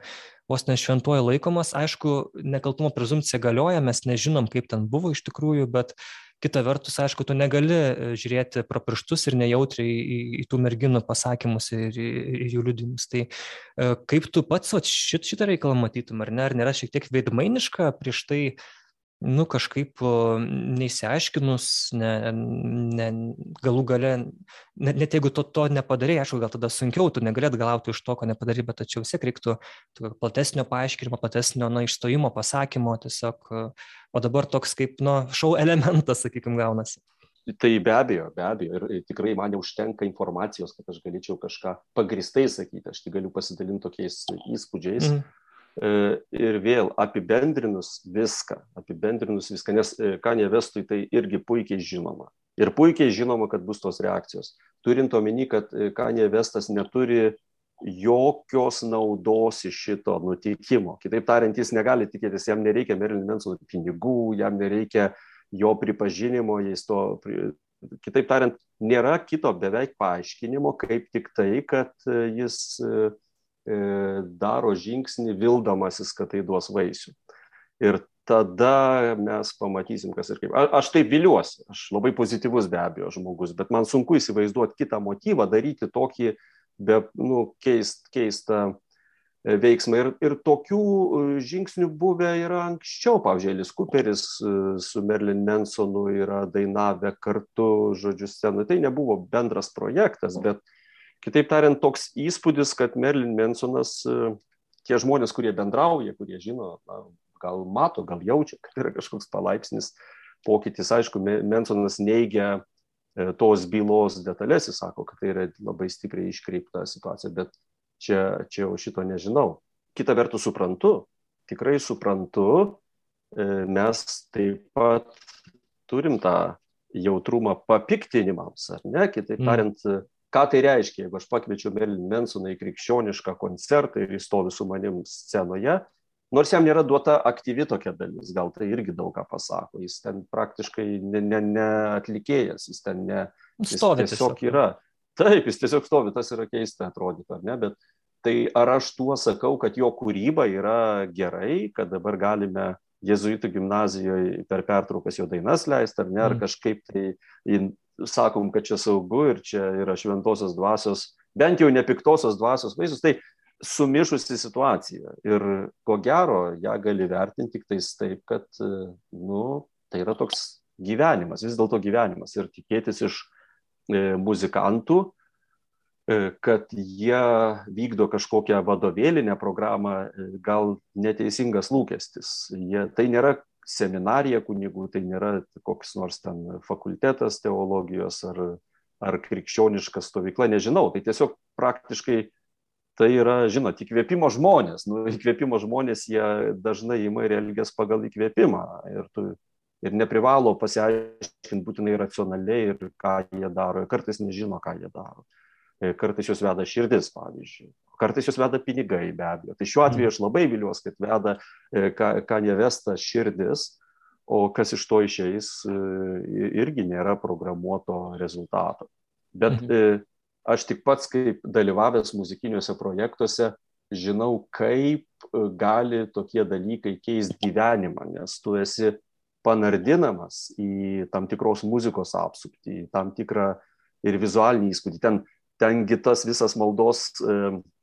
Speaker 1: vos ne šventuoju laikomas. Aišku, nekaltumo prezumcija galioja, mes nežinom, kaip ten buvo iš tikrųjų, bet uh, kita vertus aišku tu negali e, žiūrėti pro pirštus ir nejautriai į, į tų merginų pasakymus ir, ir jų liudijimus. Tai e, kaip tu pats šit, šitą reikalą matytum, ar ne, ar nėra šiek tiek veidmainiška prieš tai nu kažkaip neįsiaiškinus, ne, ne, galų gale, net, net jeigu to, to nepadarė, aišku, gal tada sunkiau, tu negali atgalauti iš to, ko nepadarė, bet tačiau vis tiek reiktų platesnio paaiškinimo, platesnio na, išstojimo pasakymo, tiesiog, o dabar toks kaip, nu, šau elementas, sakykime, gaunasi.
Speaker 2: Tai be abejo, be abejo. Ir tikrai man neužtenka informacijos, kad aš galėčiau kažką pagristai sakyti. Aš tik galiu pasidalinti tokiais įspūdžiais. Mm. E, ir vėl apibendrinus viską, apibendrinus viską, nes e, Kanye Vestui tai irgi puikiai žinoma. Ir puikiai žinoma, kad bus tos reakcijos. Turint omeny, kad e, Kanye Vestas neturi jokios naudos iš šito nutikimo. Kitaip tariant, jis negali tikėtis, jam nereikia Marilyn Manson pinigų, jam nereikia jo pripažinimo, jis to, kitaip tariant, nėra kito beveik paaiškinimo, kaip tik tai, kad jis E, daro žingsnį vildamasis, kad tai duos vaisių. Ir tada mes pamatysim, kas ir kaip. A, aš taip viliuosi, aš labai pozityvus be abejo žmogus, bet man sunku įsivaizduoti kitą motyvą, daryti tokį be, nu, keist, keistą e, veiksmą. Ir, ir tokių e, žingsnių buvę yra anksčiau. Pavyzdžiui, Elis Cooperis su Merlin Mansonu yra dainavę kartu, žodžiu, scenoje. Tai nebuvo bendras projektas, bet Kitaip tariant, toks įspūdis, kad Merlin Mansonas, e, tie žmonės, kurie bendrauja, kurie žino, na, gal mato, gal jaučia, kad yra kažkoks palaipsnis pokytis. Aišku, Mansonas neigia e, tos bylos detalės, jis sako, kad tai yra labai stipriai iškreipta situacija, bet čia, čia jau šito nežinau. Kita vertus suprantu, tikrai suprantu, e, mes taip pat turim tą jautrumą papiktinimams, ar ne? Kitaip mm. tariant, mm ką tai reiškia jeigu aš pakviečiau merlin mensoną į krikščionišką koncertą ir jis stovi su manim scenoje nors jam nėra duota aktyvi tokia dalis gal tai irgi daug ką pasako. Jis ten praktiškai ne ne ne atlikėjas jis ten ne jis
Speaker 1: stovi
Speaker 2: tiesiog, yra. Taip jis tiesiog stovi tas yra keista atrodytų ar ne bet tai ar aš tuo sakau kad jo kūryba yra gerai kad dabar galime jėzuitų gimnazijoje per pertraukas jo dainas leisti ar ne ar mm. kažkaip tai sakom, kad čia saugu ir čia yra šventosios dvasios, bent jau nepiktosios dvasios vaisius, tai sumišusi situacija. Ir ko gero, ją gali vertinti tik tais taip, kad, nu, tai yra toks gyvenimas, vis dėlto gyvenimas. Ir tikėtis iš e, muzikantų, kad jie vykdo kažkokią vadovėlinę programą, gal neteisingas lūkestis. Jie, tai nėra seminarija kunigų, tai nėra koks nors ten fakultetas teologijos ar, ar krikščioniška stovykla, nežinau. Tai tiesiog praktiškai tai yra, žinot, įkvėpimo žmonės. Nu, įkvėpimo žmonės jie dažnai ima ir elgės pagal įkvėpimą. Ir, tu, ir neprivalo pasiaiškinti būtinai racionaliai ir ką jie daro. Kartais nežino, ką jie daro. Kartais juos veda širdis, pavyzdžiui. Kartais juos veda pinigai, be abejo. Tai šiuo atveju aš labai viliuosi, kad veda, e, ką, ką nevesta širdis, o kas iš to išeis, e, irgi nėra programuoto rezultato. Bet mhm. aš tik pats, kaip dalyvavęs muzikiniuose projektuose, žinau, kaip gali tokie dalykai keisti gyvenimą, nes tu esi panardinamas į tam tikros muzikos apsuptį, į tam tikrą ir vizualinį įspūdį. Ten tengi tas visas maldos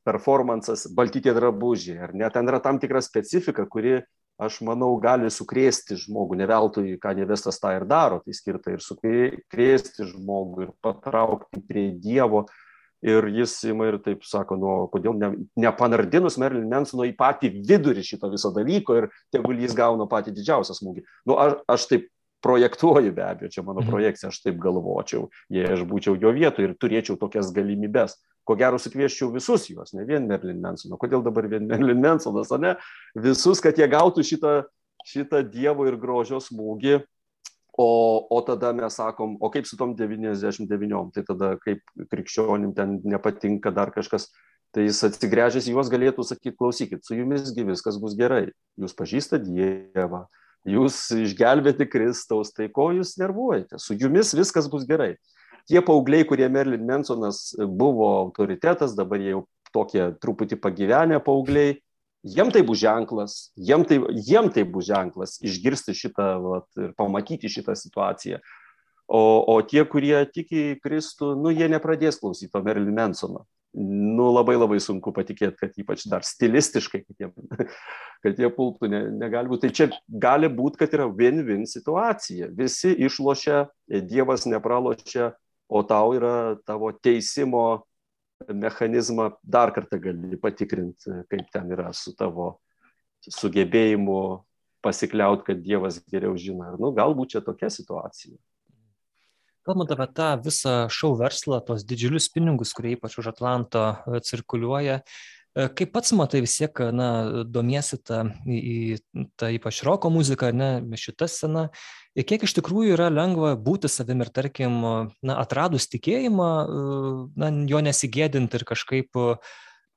Speaker 2: performances, balti tie drabužiai, ar ne, ten yra tam tikra specifika, kuri, aš manau, gali sukrėsti žmogų, ne veltui, ką nevestas tą ir daro, tai skirta ir sukrėsti žmogų, ir patraukti prie Dievo. Ir jis ima ir taip sako, nu, kodėl ne, nepanardinus Merlin Mansono į patį vidurį šito viso dalyko ir tegul jis gauna patį didžiausią smūgį. Nu, aš, aš taip projektuoju be abejo, čia mano mhm. projekcija, aš taip galvočiau, jei aš būčiau jo vietoje ir turėčiau tokias galimybės. Ko gero sukvieščiau visus juos, ne vien Merlin Mansoną. Kodėl dabar vien Merlin Mansonas, o ne visus, kad jie gautų šitą, šitą Dievo ir grožio smūgį. O, o tada mes sakom, o kaip su tom 99, tai tada kaip krikščionim ten nepatinka dar kažkas, tai jis atsigręžęs į juos galėtų sakyti, klausykit, su jumisgi viskas bus gerai, jūs pažįstate Dievą, jūs išgelbėti Kristaus, tai ko jūs nervuojate? Su jumis viskas bus gerai. Tie paaugliai, kurie Merlin Mansonas buvo autoritetas, dabar jie jau tokie truputį pagyvenę paaugliai, jiem tai bus ženklas, jiem tai, jiem tai bus ženklas išgirsti šitą vat, ir pamatyti šitą situaciją. O, o tie, kurie tiki Kristų, nu, jie nepradės klausyti to Merlin Mansono nu, labai labai sunku patikėti, kad ypač dar stilistiškai, kad jie, kad jie pultų, ne, negali būti. Tai čia gali būti, kad yra win-win situacija. Visi išlošia, Dievas nepralošia, o tau yra tavo teisimo mechanizmą dar kartą gali patikrinti, kaip ten yra su tavo sugebėjimu pasikliaut, kad Dievas geriau žino. Nu, galbūt čia tokia situacija.
Speaker 1: Kalbant apie tą visą šou verslą, tos didžiulius pinigus, kurie ypač už Atlanto cirkuliuoja, kaip pats matai vis tiek, na, domiesi tą, į, tą ypač roko muziką, ne, šitą sceną, kiek iš tikrųjų yra lengva būti savim ir, tarkim, na, atradus tikėjimą, na, jo nesigėdinti ir kažkaip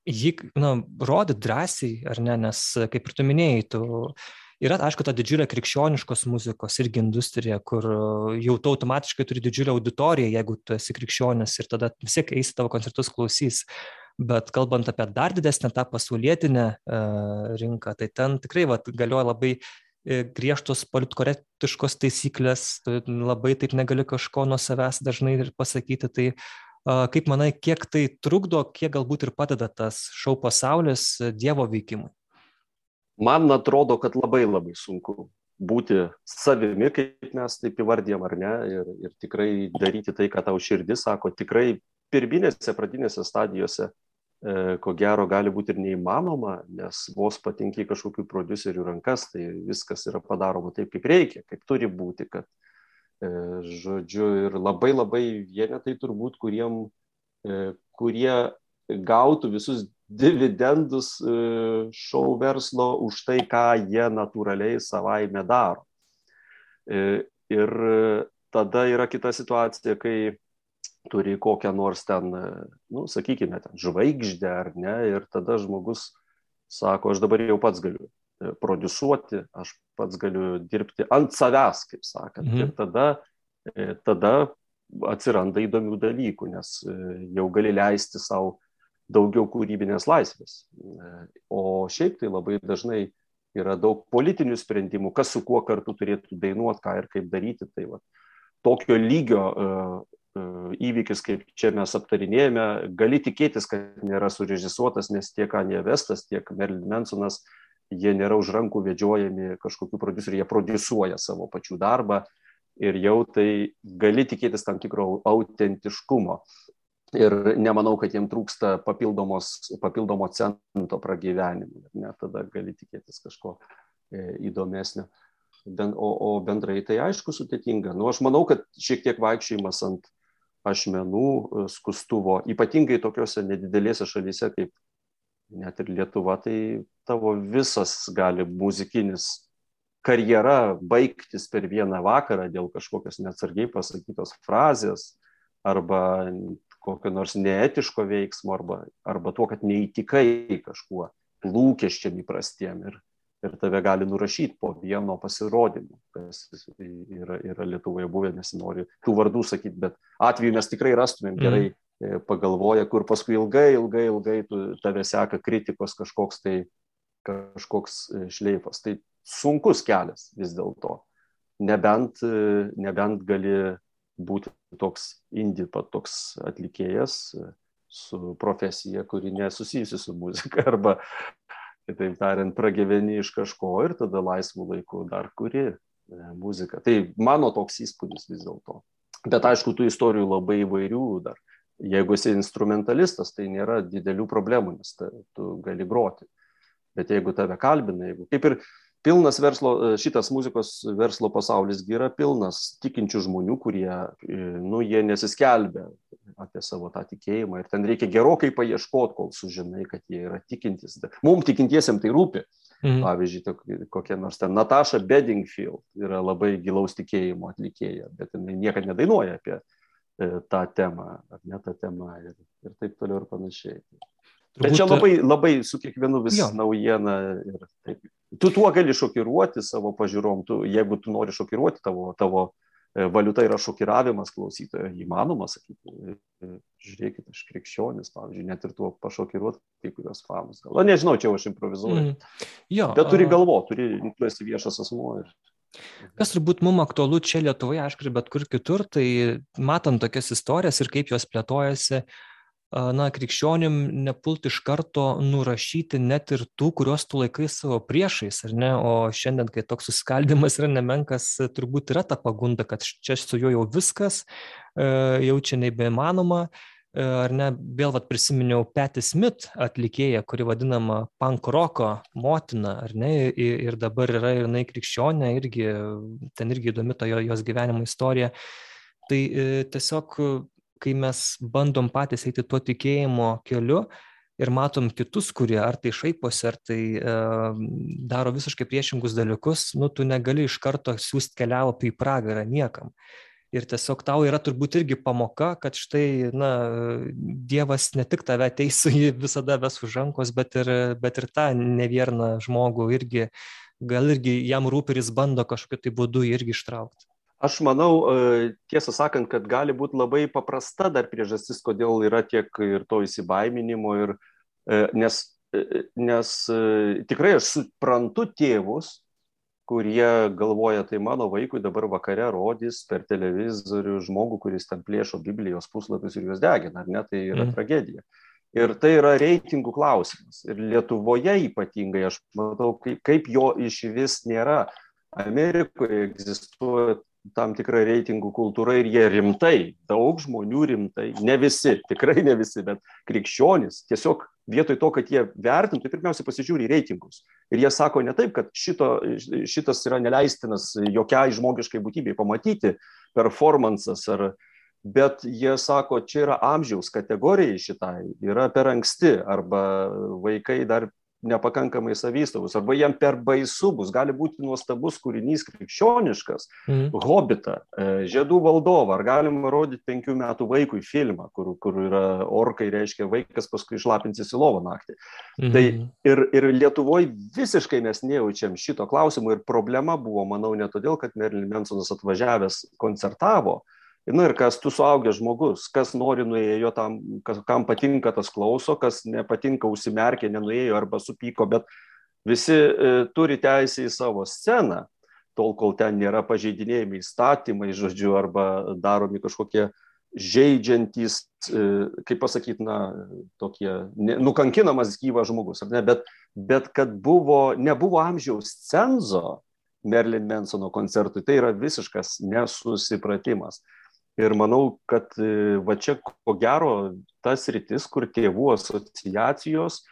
Speaker 1: jį, na, rodyti drąsiai, ar ne, nes, kaip ir tu minėjai, tu yra aišku ta didžiulė krikščioniškos muzikos irgi industrija kur jau tu automatiškai turi didžiulę auditoriją jeigu tu esi krikščionis ir tada vis tiek eis į tavo koncertus klausys bet kalbant apie dar didesnę tą pasaulietinę e, rinką tai ten tikrai vat galioja labai e, griežtos politkorektiškos taisyklės, labai taip negali kažko nuo savęs dažnai ir pasakyti, tai kaip manai, kiek tai trukdo, kiek galbūt ir padeda tas šau pasaulis Dievo veikimui?
Speaker 2: man atrodo, kad labai labai sunku būti savimi, kaip mes taip įvardėm, ar ne, ir, ir tikrai daryti tai, ką tau širdis sako, tikrai pirminėse, pradinėse stadijose, e, ko gero, gali būti ir neįmanoma, nes vos patinki kažkokių producerių rankas, tai viskas yra padaroma taip, kaip reikia, kaip turi būti, kad, e, žodžiu, ir labai labai vienetai turbūt, kuriem, e, kurie gautų visus dividendus e, šou verslo už tai, ką jie natūraliai savaime daro. E, ir tada yra kita situacija, kai turi kokią nors ten, nu, sakykime, ten žvaigždę ar ne, ir tada žmogus sako, aš dabar jau pats galiu e, produsuoti, aš pats galiu dirbti ant savęs, kaip sakant. Mhm. Ir tada, tada atsiranda įdomių dalykų, nes jau gali leisti savo daugiau kūrybinės laisvės. O šiaip tai labai dažnai yra daug politinių sprendimų, kas su kuo kartu turėtų dainuoti, ką ir kaip daryti. Tai va, tokio lygio įvykis, kaip čia mes aptarinėjame, gali tikėtis, kad nėra surežisuotas, nes tiek Anja Vestas, tiek Merlin Mansonas, jie nėra už rankų vedžiojami kažkokiu produceriu, jie produsuoja savo pačių darbą ir jau tai gali tikėtis tam tikro autentiškumo. ir nemanau, kad jiem trūksta papildomo cento pragyvenimui. Net tada gali tikėtis kažko e, įdomesnio. O, o bendrai tai aišku sudėtinga. Nu, aš manau, kad šiek tiek vaikščiojimas ant ašmenų e, skustuvo, ypatingai tokiuose nedidelėse šalyse kaip net ir Lietuva, tai tavo visas gali muzikinis karjera baigtis per vieną vakarą dėl kažkokios neatsargiai pasakytos frazės arba kokio nors neetiško veiksmo arba, arba tuo, kad neįtikai kažkuo lūkesčiam įprastiem ir, ir tave gali nurašyti po vieno pasirodymo, kas yra, yra Lietuvoje buvę, nesinori tų vardų sakyti, bet atveju mes tikrai rastumėm mhm. gerai mm. pagalvoję, kur paskui ilgai, ilgai, ilgai tu, tave seka kritikos kažkoks tai kažkoks e, šleifas. Tai sunkus kelias vis dėlto. Nebent, e, nebent gali būti toks indie, toks atlikėjas e, su profesija, kuri nesusijusi su muzika arba, kitaip tariant, pragyveni iš kažko ir tada laisvų laikų dar kuri muziką. Tai mano toks įspūdis vis dėlto. Bet aišku, tų istorijų labai įvairių dar. Jeigu esi instrumentalistas, tai nėra didelių problemų, nes tu gali groti. Bet jeigu tave kalbina, jeigu kaip ir pilnas verslo, šitas muzikos verslo pasaulis yra pilnas tikinčių žmonių, kurie, nu, jie nesiskelbia apie savo tą tikėjimą ir ten reikia gerokai paieškoti, kol sužinai, kad jie yra tikintis. Mums tikintiesiam tai rūpi. Mhm. Pavyzdžiui, kokia nors ten Natasha Bedingfield yra labai gilaus tikėjimo atlikėja, bet jinai niekada nedainuoja apie e, tą temą, ar ne tą temą ir, ir taip toliau ir panašiai. Bet čia labai, labai su kiekvienu vis jo. naujiena ir taip. Tu tuo gali šokiruoti savo pažiūrom, tu, jeigu tu nori šokiruoti, tavo, tavo e, valiuta yra šokiravimas klausytojo, įmanoma sakyti. E, žiūrėkit, aš krikščionis, pavyzdžiui, net ir tuo pašokiruoti kai kurios famus. Gal, nežinau, čia aš improvizuoju. Mm. Jo, Bet turi galvo, turi, tu esi viešas asmuo. Ir...
Speaker 1: Kas turbūt mums aktualu čia Lietuvoje, aišku, bet kur kitur, tai matant tokias istorijas ir kaip jos plėtojasi, uh, na, krikščionim nepult iš karto nurašyti net ir tų, kuriuos tu laikai savo priešais, ar ne? O šiandien, kai toks susiskaldimas yra nemenkas, turbūt yra ta pagunda, kad čia su juo jau viskas, jau čia nebeįmanoma. Ar ne, vėl vat, prisiminiau Patti Smith atlikėją, kuri vadinama punk roko motina, ar ne, ir dabar yra ir jinai krikščionė, irgi, ten irgi įdomi ta jos gyvenimo istorija. Tai tiesiog kai mes bandom patys eiti tuo tikėjimo keliu ir matom kitus, kurie ar tai šaiposi, ar tai e, daro visiškai priešingus dalykus, nu, tu negali iš karto siūsti kelialapį į pragarą niekam. Ir tiesiog tau yra turbūt irgi pamoka, kad štai, na, Dievas ne tik tave teisų, jį visada ves už rankos, bet ir, bet ir tą nevierną žmogų irgi, gal irgi jam rūpi ir jis bando kažkokiu tai būdu irgi ištraukti.
Speaker 2: Aš manau, e, tiesą sakant, kad gali būti labai paprasta dar priežastis, kodėl yra tiek ir to įsibaiminimo, ir, e, nes, e, nes tikrai aš suprantu tėvus, kurie galvoja, tai mano vaikui dabar vakare rodys per televizorių žmogų, kuris ten plėšo Biblijos puslapius ir juos degina, ar ne, tai yra mm. tragedija. Ir tai yra reitingų klausimas. Ir Lietuvoje ypatingai aš matau, kaip, kaip jo iš vis nėra. Amerikoje egzistuoja tam tikra reitingų kultūra ir jie rimtai, daug žmonių rimtai, ne visi, tikrai ne visi, bet krikščionys tiesiog vietoj to, kad jie vertintų, pirmiausia pasižiūri reitingus. Ir jie sako ne taip, kad šito, šitas yra neleistinas jokiai žmogiškai būtybei pamatyti, performances ar, bet jie sako, čia yra amžiaus kategorijai šitai, yra per anksti arba vaikai dar nepakankamai savistovus, arba jam per baisu bus, gali būti nuostabus kūrinys krikščioniškas, mm. Hobitą, e, Žiedų valdovą, ar galima rodyti penkių metų vaikui filmą, kur, kur yra orkai, reiškia vaikas paskui išlapinsis į lovą naktį. Mm. Tai ir, ir Lietuvoje visiškai mes nejaučiam šito klausimo ir problema buvo, manau, ne todėl, kad Merlin Mansonas atvažiavęs koncertavo, Na ir kas tu suaugęs žmogus, kas nori nuėjo tam, kas, kam patinka tas klauso, kas nepatinka užsimerkė, nenuėjo arba supyko, bet visi e, turi teisę į savo sceną, tol kol ten nėra pažeidinėjami įstatymai, žodžiu, arba daromi kažkokie žaidžiantys, e, kaip pasakyti, na, tokie, ne, nukankinamas gyvas žmogus, ar ne, bet, bet kad buvo, nebuvo amžiaus cenzo Merlin Mansono koncertui, tai yra visiškas nesusipratimas. Ir manau, kad e, va čia ko gero tas rytis, kur tėvų asociacijos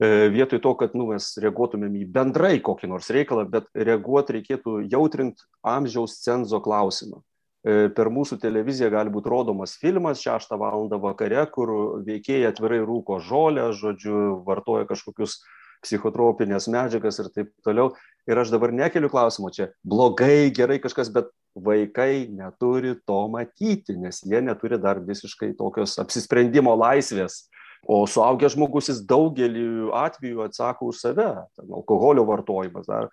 Speaker 2: e, vietoj to, kad nu, mes reaguotumėm į bendrai kokį nors reikalą, bet reaguoti reikėtų jautrint amžiaus cenzo klausimą. E, per mūsų televiziją gali būti rodomas filmas 6 val. vakare, kur veikėjai atvirai rūko žolę, žodžiu, vartoja kažkokius psichotropinės medžiagas ir taip toliau. Ir aš dabar nekeliu klausimo čia, blogai, gerai kažkas, bet vaikai neturi to matyti, nes jie neturi dar visiškai tokios apsisprendimo laisvės. O suaugęs žmogus jis daugelį atvejų atsako už save. Ten alkoholio vartojimas, dar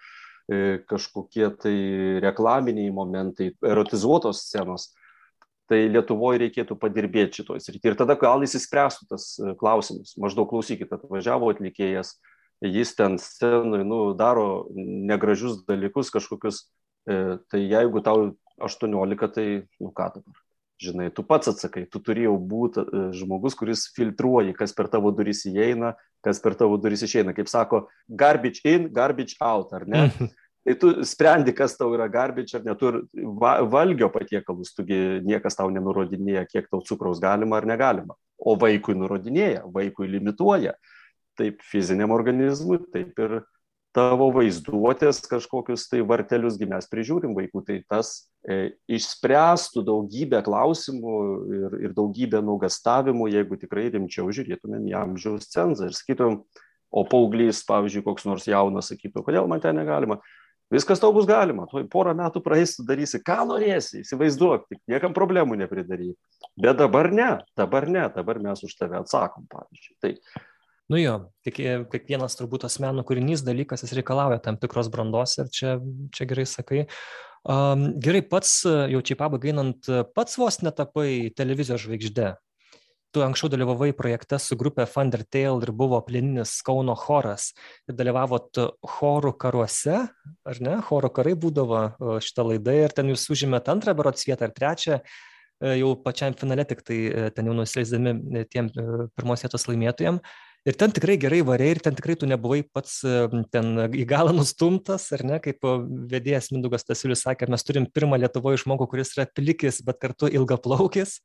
Speaker 2: e, kažkokie tai reklaminiai momentai, erotizuotos scenos. Tai Lietuvoje reikėtų padirbėti šitoj srity. Ir tada gal įsispręstų tas e, klausimas. Maždaug klausykit, atvažiavo atlikėjas, jis ten scenui nu, daro negražius dalykus kažkokius, tai jeigu tau 18, tai nu ką dabar? Žinai, tu pats atsakai, tu turėjau būti e, žmogus, kuris filtruoji, kas per tavo duris įeina, kas per tavo duris išeina. Kaip sako, garbage in, garbage out, ar ne? Tai tu sprendi, kas tau yra garbage ar ne, tu va, valgio patiekalus, tugi niekas tau nenurodinėja, kiek tau cukraus galima ar negalima. O vaikui nurodinėja, vaikui limituoja taip fiziniam organizmui, taip ir tavo vaizduotės kažkokius tai vartelius, mes prižiūrim vaikų, tai tas e, išspręstų daugybę klausimų ir, ir daugybę nuogastavimų, jeigu tikrai rimčiau žiūrėtumėm į amžiaus cenzą ir sakytum, o paauglys, pavyzdžiui, koks nors jaunas sakytų, kodėl man ten negalima. Viskas tau bus galima, tuoj porą metų praeis, tu darysi, ką norėsi, įsivaizduok, tik niekam problemų nepridaryk. Bet dabar ne, dabar ne, dabar mes už tave atsakom, pavyzdžiui. Tai
Speaker 1: Nu jo, tik kiekvienas turbūt asmenų kūrinys dalykas, jis reikalauja tam tikros brandos ir čia, čia gerai sakai. Um, gerai, pats, jau čia pabaigai einant, pats vos netapai televizijos žvaigždė. Tu anksčiau dalyvavai projekte su grupė Thundertale ir buvo plieninis Kauno choras. Ir dalyvavot chorų karuose, ar ne? Chorų karai būdavo šitą laidą ir ten jūs užimėt antrą berots vietą ar trečią e, jau pačiam finale tik tai e, ten jau nusileisdami e, tiem pirmos vietos laimėtojams ir ten tikrai gerai varei ir ten tikrai tu nebuvai pats ten į galą nustumtas, ar ne, kaip vedėjas Mindugas Tasiulis sakė, mes turim pirmą Lietuvoje žmogų, kuris yra plikis, bet kartu ilgaplaukis.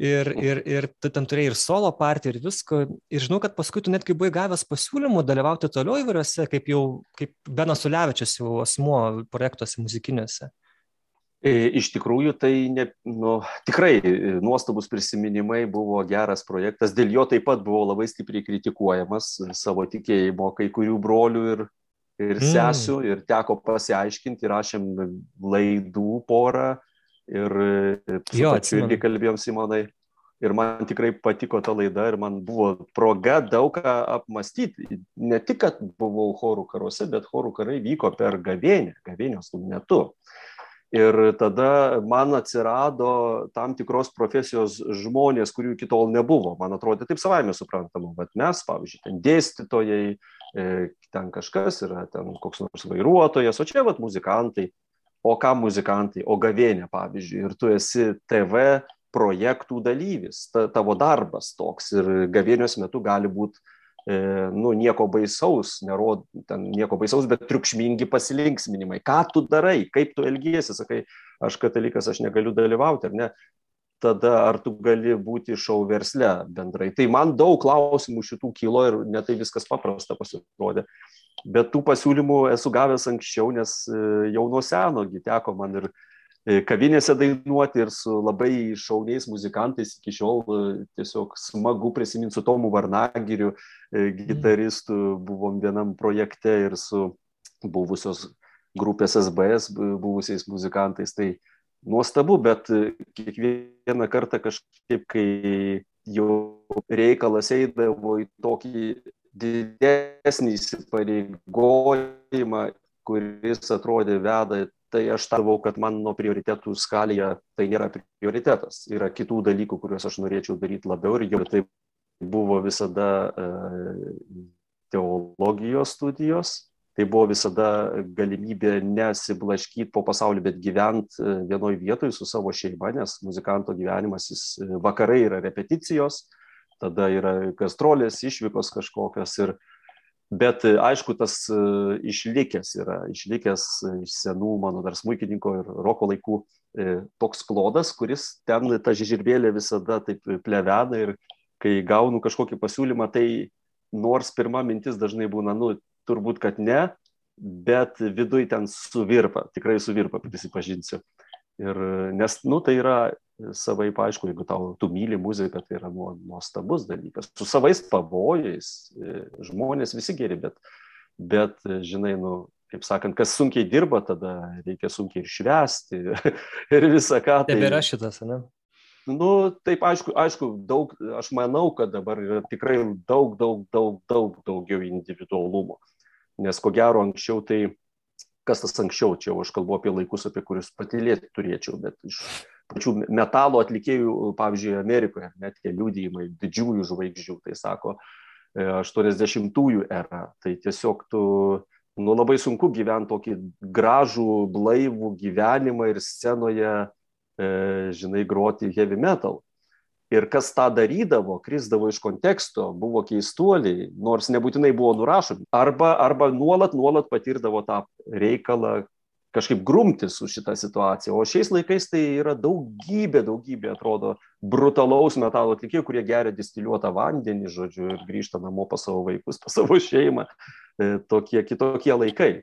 Speaker 1: Ir, ir, ir tu ten turėjai ir solo partiją, ir visko. Ir žinau, kad paskui tu netgi buvai gavęs pasiūlymų dalyvauti toliau įvairiuose, kaip jau, kaip Benas Ulevičius jau asmuo projektuose muzikiniuose.
Speaker 2: E, iš tikrųjų, tai ne, nu, tikrai e, nuostabus prisiminimai, buvo geras projektas, dėl jo taip pat buvo labai stipriai kritikuojamas savo tikėjimo kai kurių brolių ir, ir mm. sesių ir teko pasiaiškinti, rašėm laidų porą ir e, jo, pačiu irgi kalbėjom Simonai. Ir man tikrai patiko ta laida ir man buvo proga daug ką apmastyti. Ne tik, kad buvau chorų karuose, bet chorų karai vyko per gavėnę, gavėnios metu. Ir tada man atsirado tam tikros profesijos žmonės, kurių iki tol nebuvo. Man atrodė taip savaime suprantama, bet mes, pavyzdžiui, ten dėstytojai, e, ten kažkas yra, ten koks nors vairuotojas, o čia vat muzikantai. O ką muzikantai, o gavėnė, pavyzdžiui, ir tu esi TV projektų dalyvis, ta, tavo darbas toks ir gavėnios metu gali būti nu, nieko baisaus, nerod, ten nieko baisaus, bet triukšmingi pasilinksminimai. Ką tu darai, kaip tu elgiesi, sakai, aš katalikas, aš negaliu dalyvauti, ar ne? Tada ar tu gali būti šau versle bendrai. Tai man daug klausimų šitų kilo ir netai viskas paprasta pasirodė. Bet tų pasiūlymų esu gavęs anksčiau, nes e, jau nuo seno teko man ir E, kavinėse dainuoti ir su labai šauniais muzikantais iki šiol e, tiesiog smagu prisiminti su Tomu Varnagiriu, e, gitaristu, buvom vienam projekte ir su buvusios grupės SBS buvusiais muzikantais. Tai nuostabu, bet kiekvieną kartą kažkaip, kai jau reikalas eidavo į tokį didesnį įsipareigojimą, kuris atrodė veda tai aš tavau, kad mano prioritetų skalėje tai nėra prioritetas. Yra kitų dalykų, kuriuos aš norėčiau daryti labiau ir jau tai buvo visada e, teologijos studijos, tai buvo visada galimybė nesiblaškyti po pasaulį, bet gyventi e, vienoje vietoje su savo šeima, nes muzikanto gyvenimas, jis e, vakarai yra repeticijos, tada yra gastrolės, išvykos kažkokios ir Bet aišku, tas išlikęs yra, išlikęs iš senų mano dar smūkininko ir roko laikų toks klodas, kuris ten ta žirvėlė visada taip plevena ir kai gaunu kažkokį pasiūlymą, tai nors pirma mintis dažnai būna, nu, turbūt, kad ne, bet viduj ten suvirpa, tikrai suvirpa, prisipažinsiu. Ir, nes, nu, tai yra savai, aišku, jeigu tau, tu myli muziką, tai yra nuostabus dalykas. Su savais pavojais, e, žmonės visi geri, bet, bet žinai, nu, kaip sakant, kas sunkiai dirba, tada reikia sunkiai ir švesti ir visą ką.
Speaker 1: Tai yra šitas, ne?
Speaker 2: Nu, taip, aišku, aišku, daug, aš manau, kad dabar yra tikrai daug, daug, daug, daug daugiau individualumo. Nes ko gero anksčiau tai, kas tas anksčiau, čia aš kalbu apie laikus, apie kurius patylėti turėčiau, bet iš pačių metalo atlikėjų, pavyzdžiui, Amerikoje, net tie liūdėjimai didžiųjų žvaigždžių, tai sako 80-ųjų era, tai tiesiog tu, nu labai sunku gyventi tokį gražų, blaivų gyvenimą ir scenoje, e, žinai, groti heavy metal. Ir kas tą darydavo, krisdavo iš konteksto, buvo keistuoliai, nors nebūtinai buvo nurašomi. Arba, arba nuolat, nuolat patirdavo tą reikalą kažkaip grumtis su šitą situaciją. O šiais laikais tai yra daugybė, daugybė, atrodo, brutalaus metalo atlikėjų, kurie geria distiliuotą vandenį, žodžiu, ir grįžta namo pas savo vaikus, pas savo šeimą. E, tokie kitokie laikai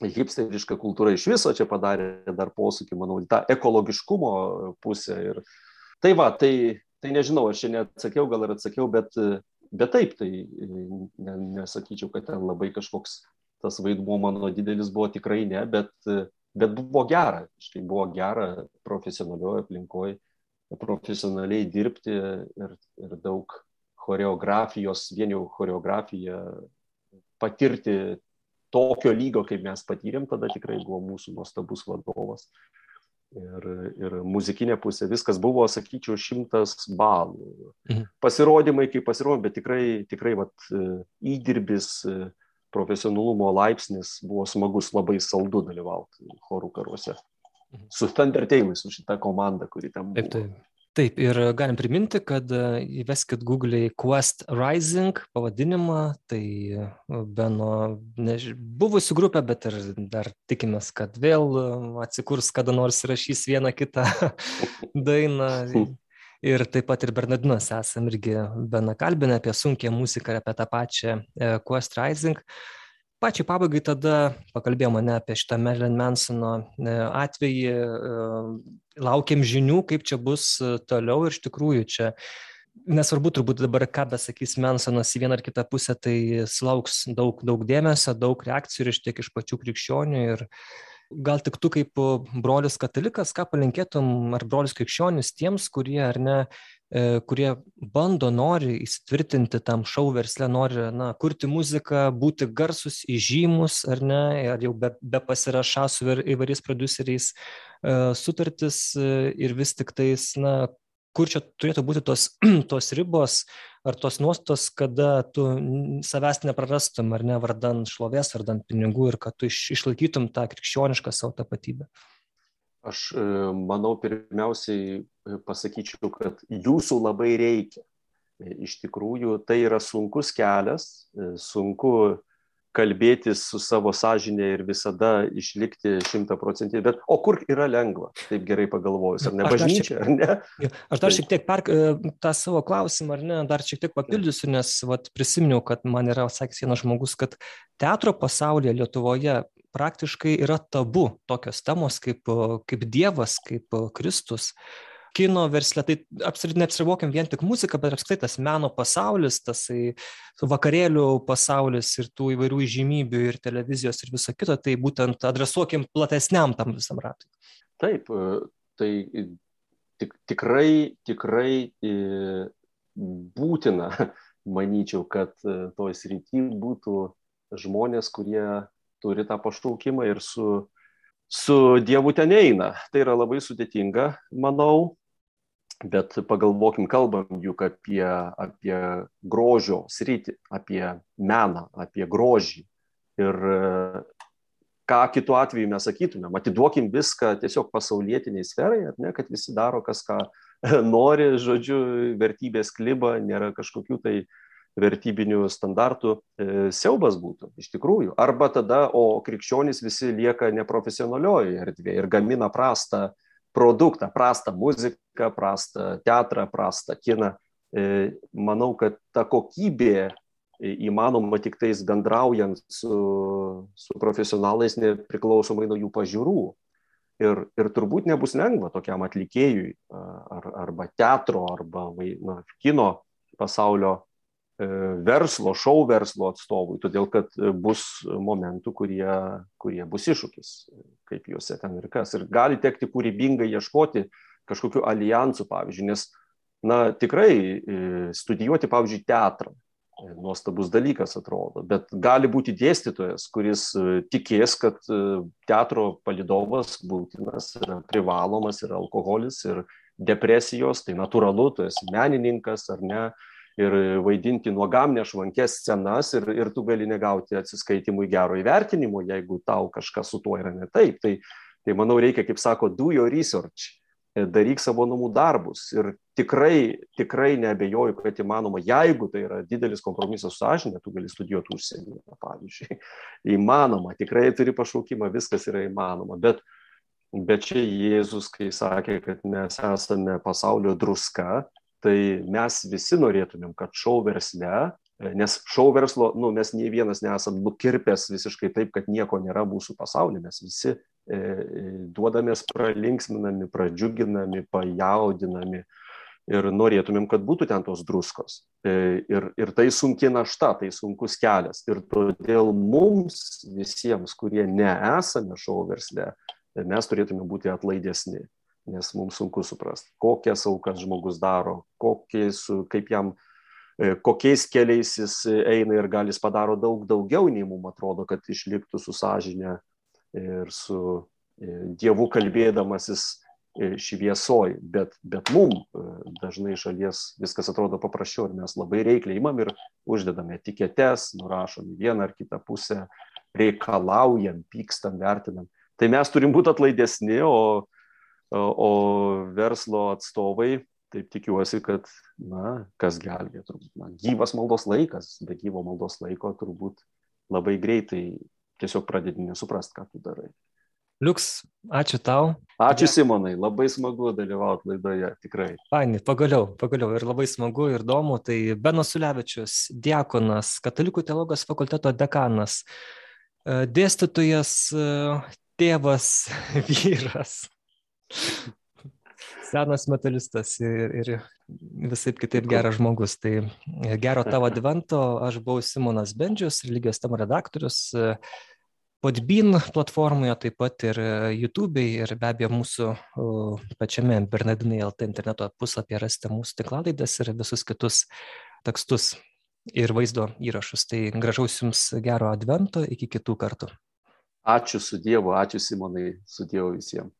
Speaker 2: hipsteriška kultūra iš viso čia padarė dar posūkį, manau, tą ekologiškumo pusę ir tai va tai tai nežinau aš čia neatsakiau gal ir atsakiau bet bet taip tai ne, nesakyčiau kad ten labai kažkoks tas vaidmuo mano didelis buvo tikrai ne bet bet buvo gera štai buvo gera profesionalioj aplinkoj profesionaliai dirbti ir, ir daug choreografijos, vien jau choreografiją patirti tokio lygio, kaip mes patyrėm, tada tikrai buvo mūsų nuostabus vadovas ir, ir muzikinė pusė, viskas buvo, sakyčiau, šimtas balų. Mhm. Pasirodymai kaip pasirodymai, bet tikrai, tikrai vat, įdirbis, profesionalumo laipsnis buvo smagus, labai saldu dalyvauti chorų karuose. Mhm. Su Thundertailai, su šita komanda, kuri ten buvo.
Speaker 1: Taip, taip taip ir galim priminti kad e, įveskit gūgle quest rising pavadinimą. Tai e, beno než buvusi grupė bet ir dar tikimės kad vėl e, atsikurs kada nors įrašys vieną kitą dainą. Ir taip pat ir bernardinuose esam irgi beną kalbinę apie sunkią muziką ir apie tą pačią quest rising pačiai pabaigai tada pakalbėjom ane apie šitą Marilyn Mansono e, atvejį, e, laukiam žinių, kaip čia bus e, toliau ir iš tikrųjų čia nesvarbu turbūt dabar, ką besakys Mansonas į vieną ar kitą pusę, tai sulauks daug, daug dėmesio, daug reakcijų ir iš tiek iš pačių krikščionių ir gal tik tu kaip brolis katalikas, ką palinkėtum, ar brolis krikščionis tiems, kurie ar ne E, kurie bando, nori įsitvirtinti tam šau versle, nori na, kurti muziką, būti garsus, įžymus, ar ne, ar jau be, be pasirašą su įvairiais produceriais e, sutartis e, ir vis tik tais, na, kur čia turėtų būti tos, tos ribos ar tos nuostos, kada tu savęs neprarastum, ar ne, vardant šlovės, vardant pinigų ir kad tu iš, išlaikytum tą krikščionišką savo tapatybę.
Speaker 2: Aš manau, pirmiausiai pasakyčiau, kad jūsų labai reikia. Iš tikrųjų, tai yra sunkus kelias, sunku kalbėtis su savo sąžinė ir visada išlikti šimta procentai. Bet o kur yra lengva, taip gerai pagalvojus, ar ne bažnyčia, ar ne?
Speaker 1: Aš dar šiek tiek per tą savo klausimą, ar ne, dar šiek tiek papildysiu, nes vat, prisiminiau, kad man yra sakęs vienas žmogus, kad teatro pasaulyje Lietuvoje praktiškai yra tabu tokios temos kaip, kaip Dievas, kaip Kristus kino versle, tai apsirit neapsiribokim vien tik muziką, bet apskritai tas meno pasaulis, tas vakarėlių pasaulis ir tų įvairių žymybių ir televizijos ir viso kito, tai būtent adresuokim platesniam tam visam ratui.
Speaker 2: Taip, tai tik, tikrai, tikrai e, būtina, manyčiau, kad e, toj srity būtų žmonės, kurie turi tą pašaukimą ir su, su Dievu ten eina. Tai yra labai sudėtinga, manau, bet pagalvokim, kalbam juk apie, apie grožio sritį, apie meną, apie grožį. Ir ką kitu atveju mes sakytumėm, atiduokim viską tiesiog pasaulietiniai sferai, ne, kad visi daro kas ką nori, žodžiu, vertybės kliba, nėra kažkokių tai vertybinių standartų e, siaubas būtų iš tikrųjų. Arba tada, o krikščionys visi lieka neprofesionalioje erdvėje ir gamina prastą produktą, prastą muziką, prastą teatrą, prastą kiną. E, manau, kad ta kokybė įmanoma tik tais bendraujant su, su profesionalais, nepriklausomai nuo jų pažiūrų. Ir, ir turbūt nebus lengva tokiam atlikėjui ar, arba teatro, arba na, kino pasaulio e, verslo, šou verslo atstovui, todėl kad bus momentų, kurie, kurie bus iššūkis, kaip juose ten ir kas. Ir gali tekti kūrybingai ieškoti kažkokiu alijansu, pavyzdžiui, nes, na, tikrai e, studijuoti, pavyzdžiui, teatrą nuostabus dalykas atrodo, bet gali būti dėstytojas, kuris e, tikės, kad e, teatro palidovas būtinas yra privalomas ir alkoholis ir depresijos, tai natūralu, tu esi menininkas ar ne, ir vaidinti nuogam nešvankės scenas ir, ir tu gali negauti atsiskaitimui gero įvertinimo, jeigu tau kažkas su tuo yra ne taip. Tai, tai manau reikia, kaip sako, do your research E, daryk savo namų darbus. Ir tikrai, tikrai nebejoju, kad įmanoma, jeigu tai yra didelis kompromisas su sąžinė, tu gali studijuoti užsienyje, pavyzdžiui. Įmanoma, tikrai turi pašaukimą, viskas yra įmanoma. Bet, bet čia Jėzus, kai sakė, kad mes esame pasaulio druska, tai mes visi norėtumėm, kad šou versle, nes šou verslo, nu, mes nei vienas nesam nukirpęs visiškai taip, kad nieko nėra mūsų pasaulyje, mes visi E, duodamės pralinksminami, pradžiuginami, pajaudinami ir norėtumėm, kad būtų ten tos druskos. E, ir, ir tai sunki našta, tai sunkus kelias. Ir todėl mums visiems, kurie nesame šou versle, mes turėtume būti atlaidesni, nes mums sunku suprasti, kokias aukas žmogus daro, kokiais, kaip jam, e, kokiais keliais jis eina ir gal jis padaro daug daugiau, nei mums atrodo, kad išliktų su sąžinė ir su e, Dievu kalbėdamasis e, šviesoj, bet, bet mum dažnai šalies viskas atrodo paprasčiau ir mes labai reikliai imam ir uždedame etiketes, nurašom vieną ar kitą pusę, reikalaujam, pykstam, vertinam. Tai mes turim būti atlaidesni, o, o, verslo atstovai, taip tikiuosi, kad, na, kas gelbė, turbūt, na, gyvas maldos laikas, be gyvo maldos laiko turbūt labai greitai tiesiog pradedi nesuprast, ką tu darai.
Speaker 1: Liuks, ačiū tau.
Speaker 2: Ačiū Simonai, labai smagu dalyvauti laidoje, tikrai.
Speaker 1: Faini, pagaliau, pagaliau ir labai smagu ir įdomu. Tai Benas Sulevičius, diakonas, katalikų teologijos fakulteto dekanas, e, dėstytojas, e, tėvas, vyras, senas metalistas ir, ir visai kitaip geras žmogus. Tai gero tavo advento, aš buvau Simonas Bendžius, religijos temų redaktorius. Podbean platformoje, taip pat ir YouTube ir be abejo mūsų pačiame Bernardinai LT interneto puslapyje rasite mūsų tinklalaidas ir visus kitus tekstus ir vaizdo įrašus. Tai gražaus Jums gero advento iki kitų kartų.
Speaker 2: Ačiū su Dievu, ačiū Simonai, su Dievu visiems.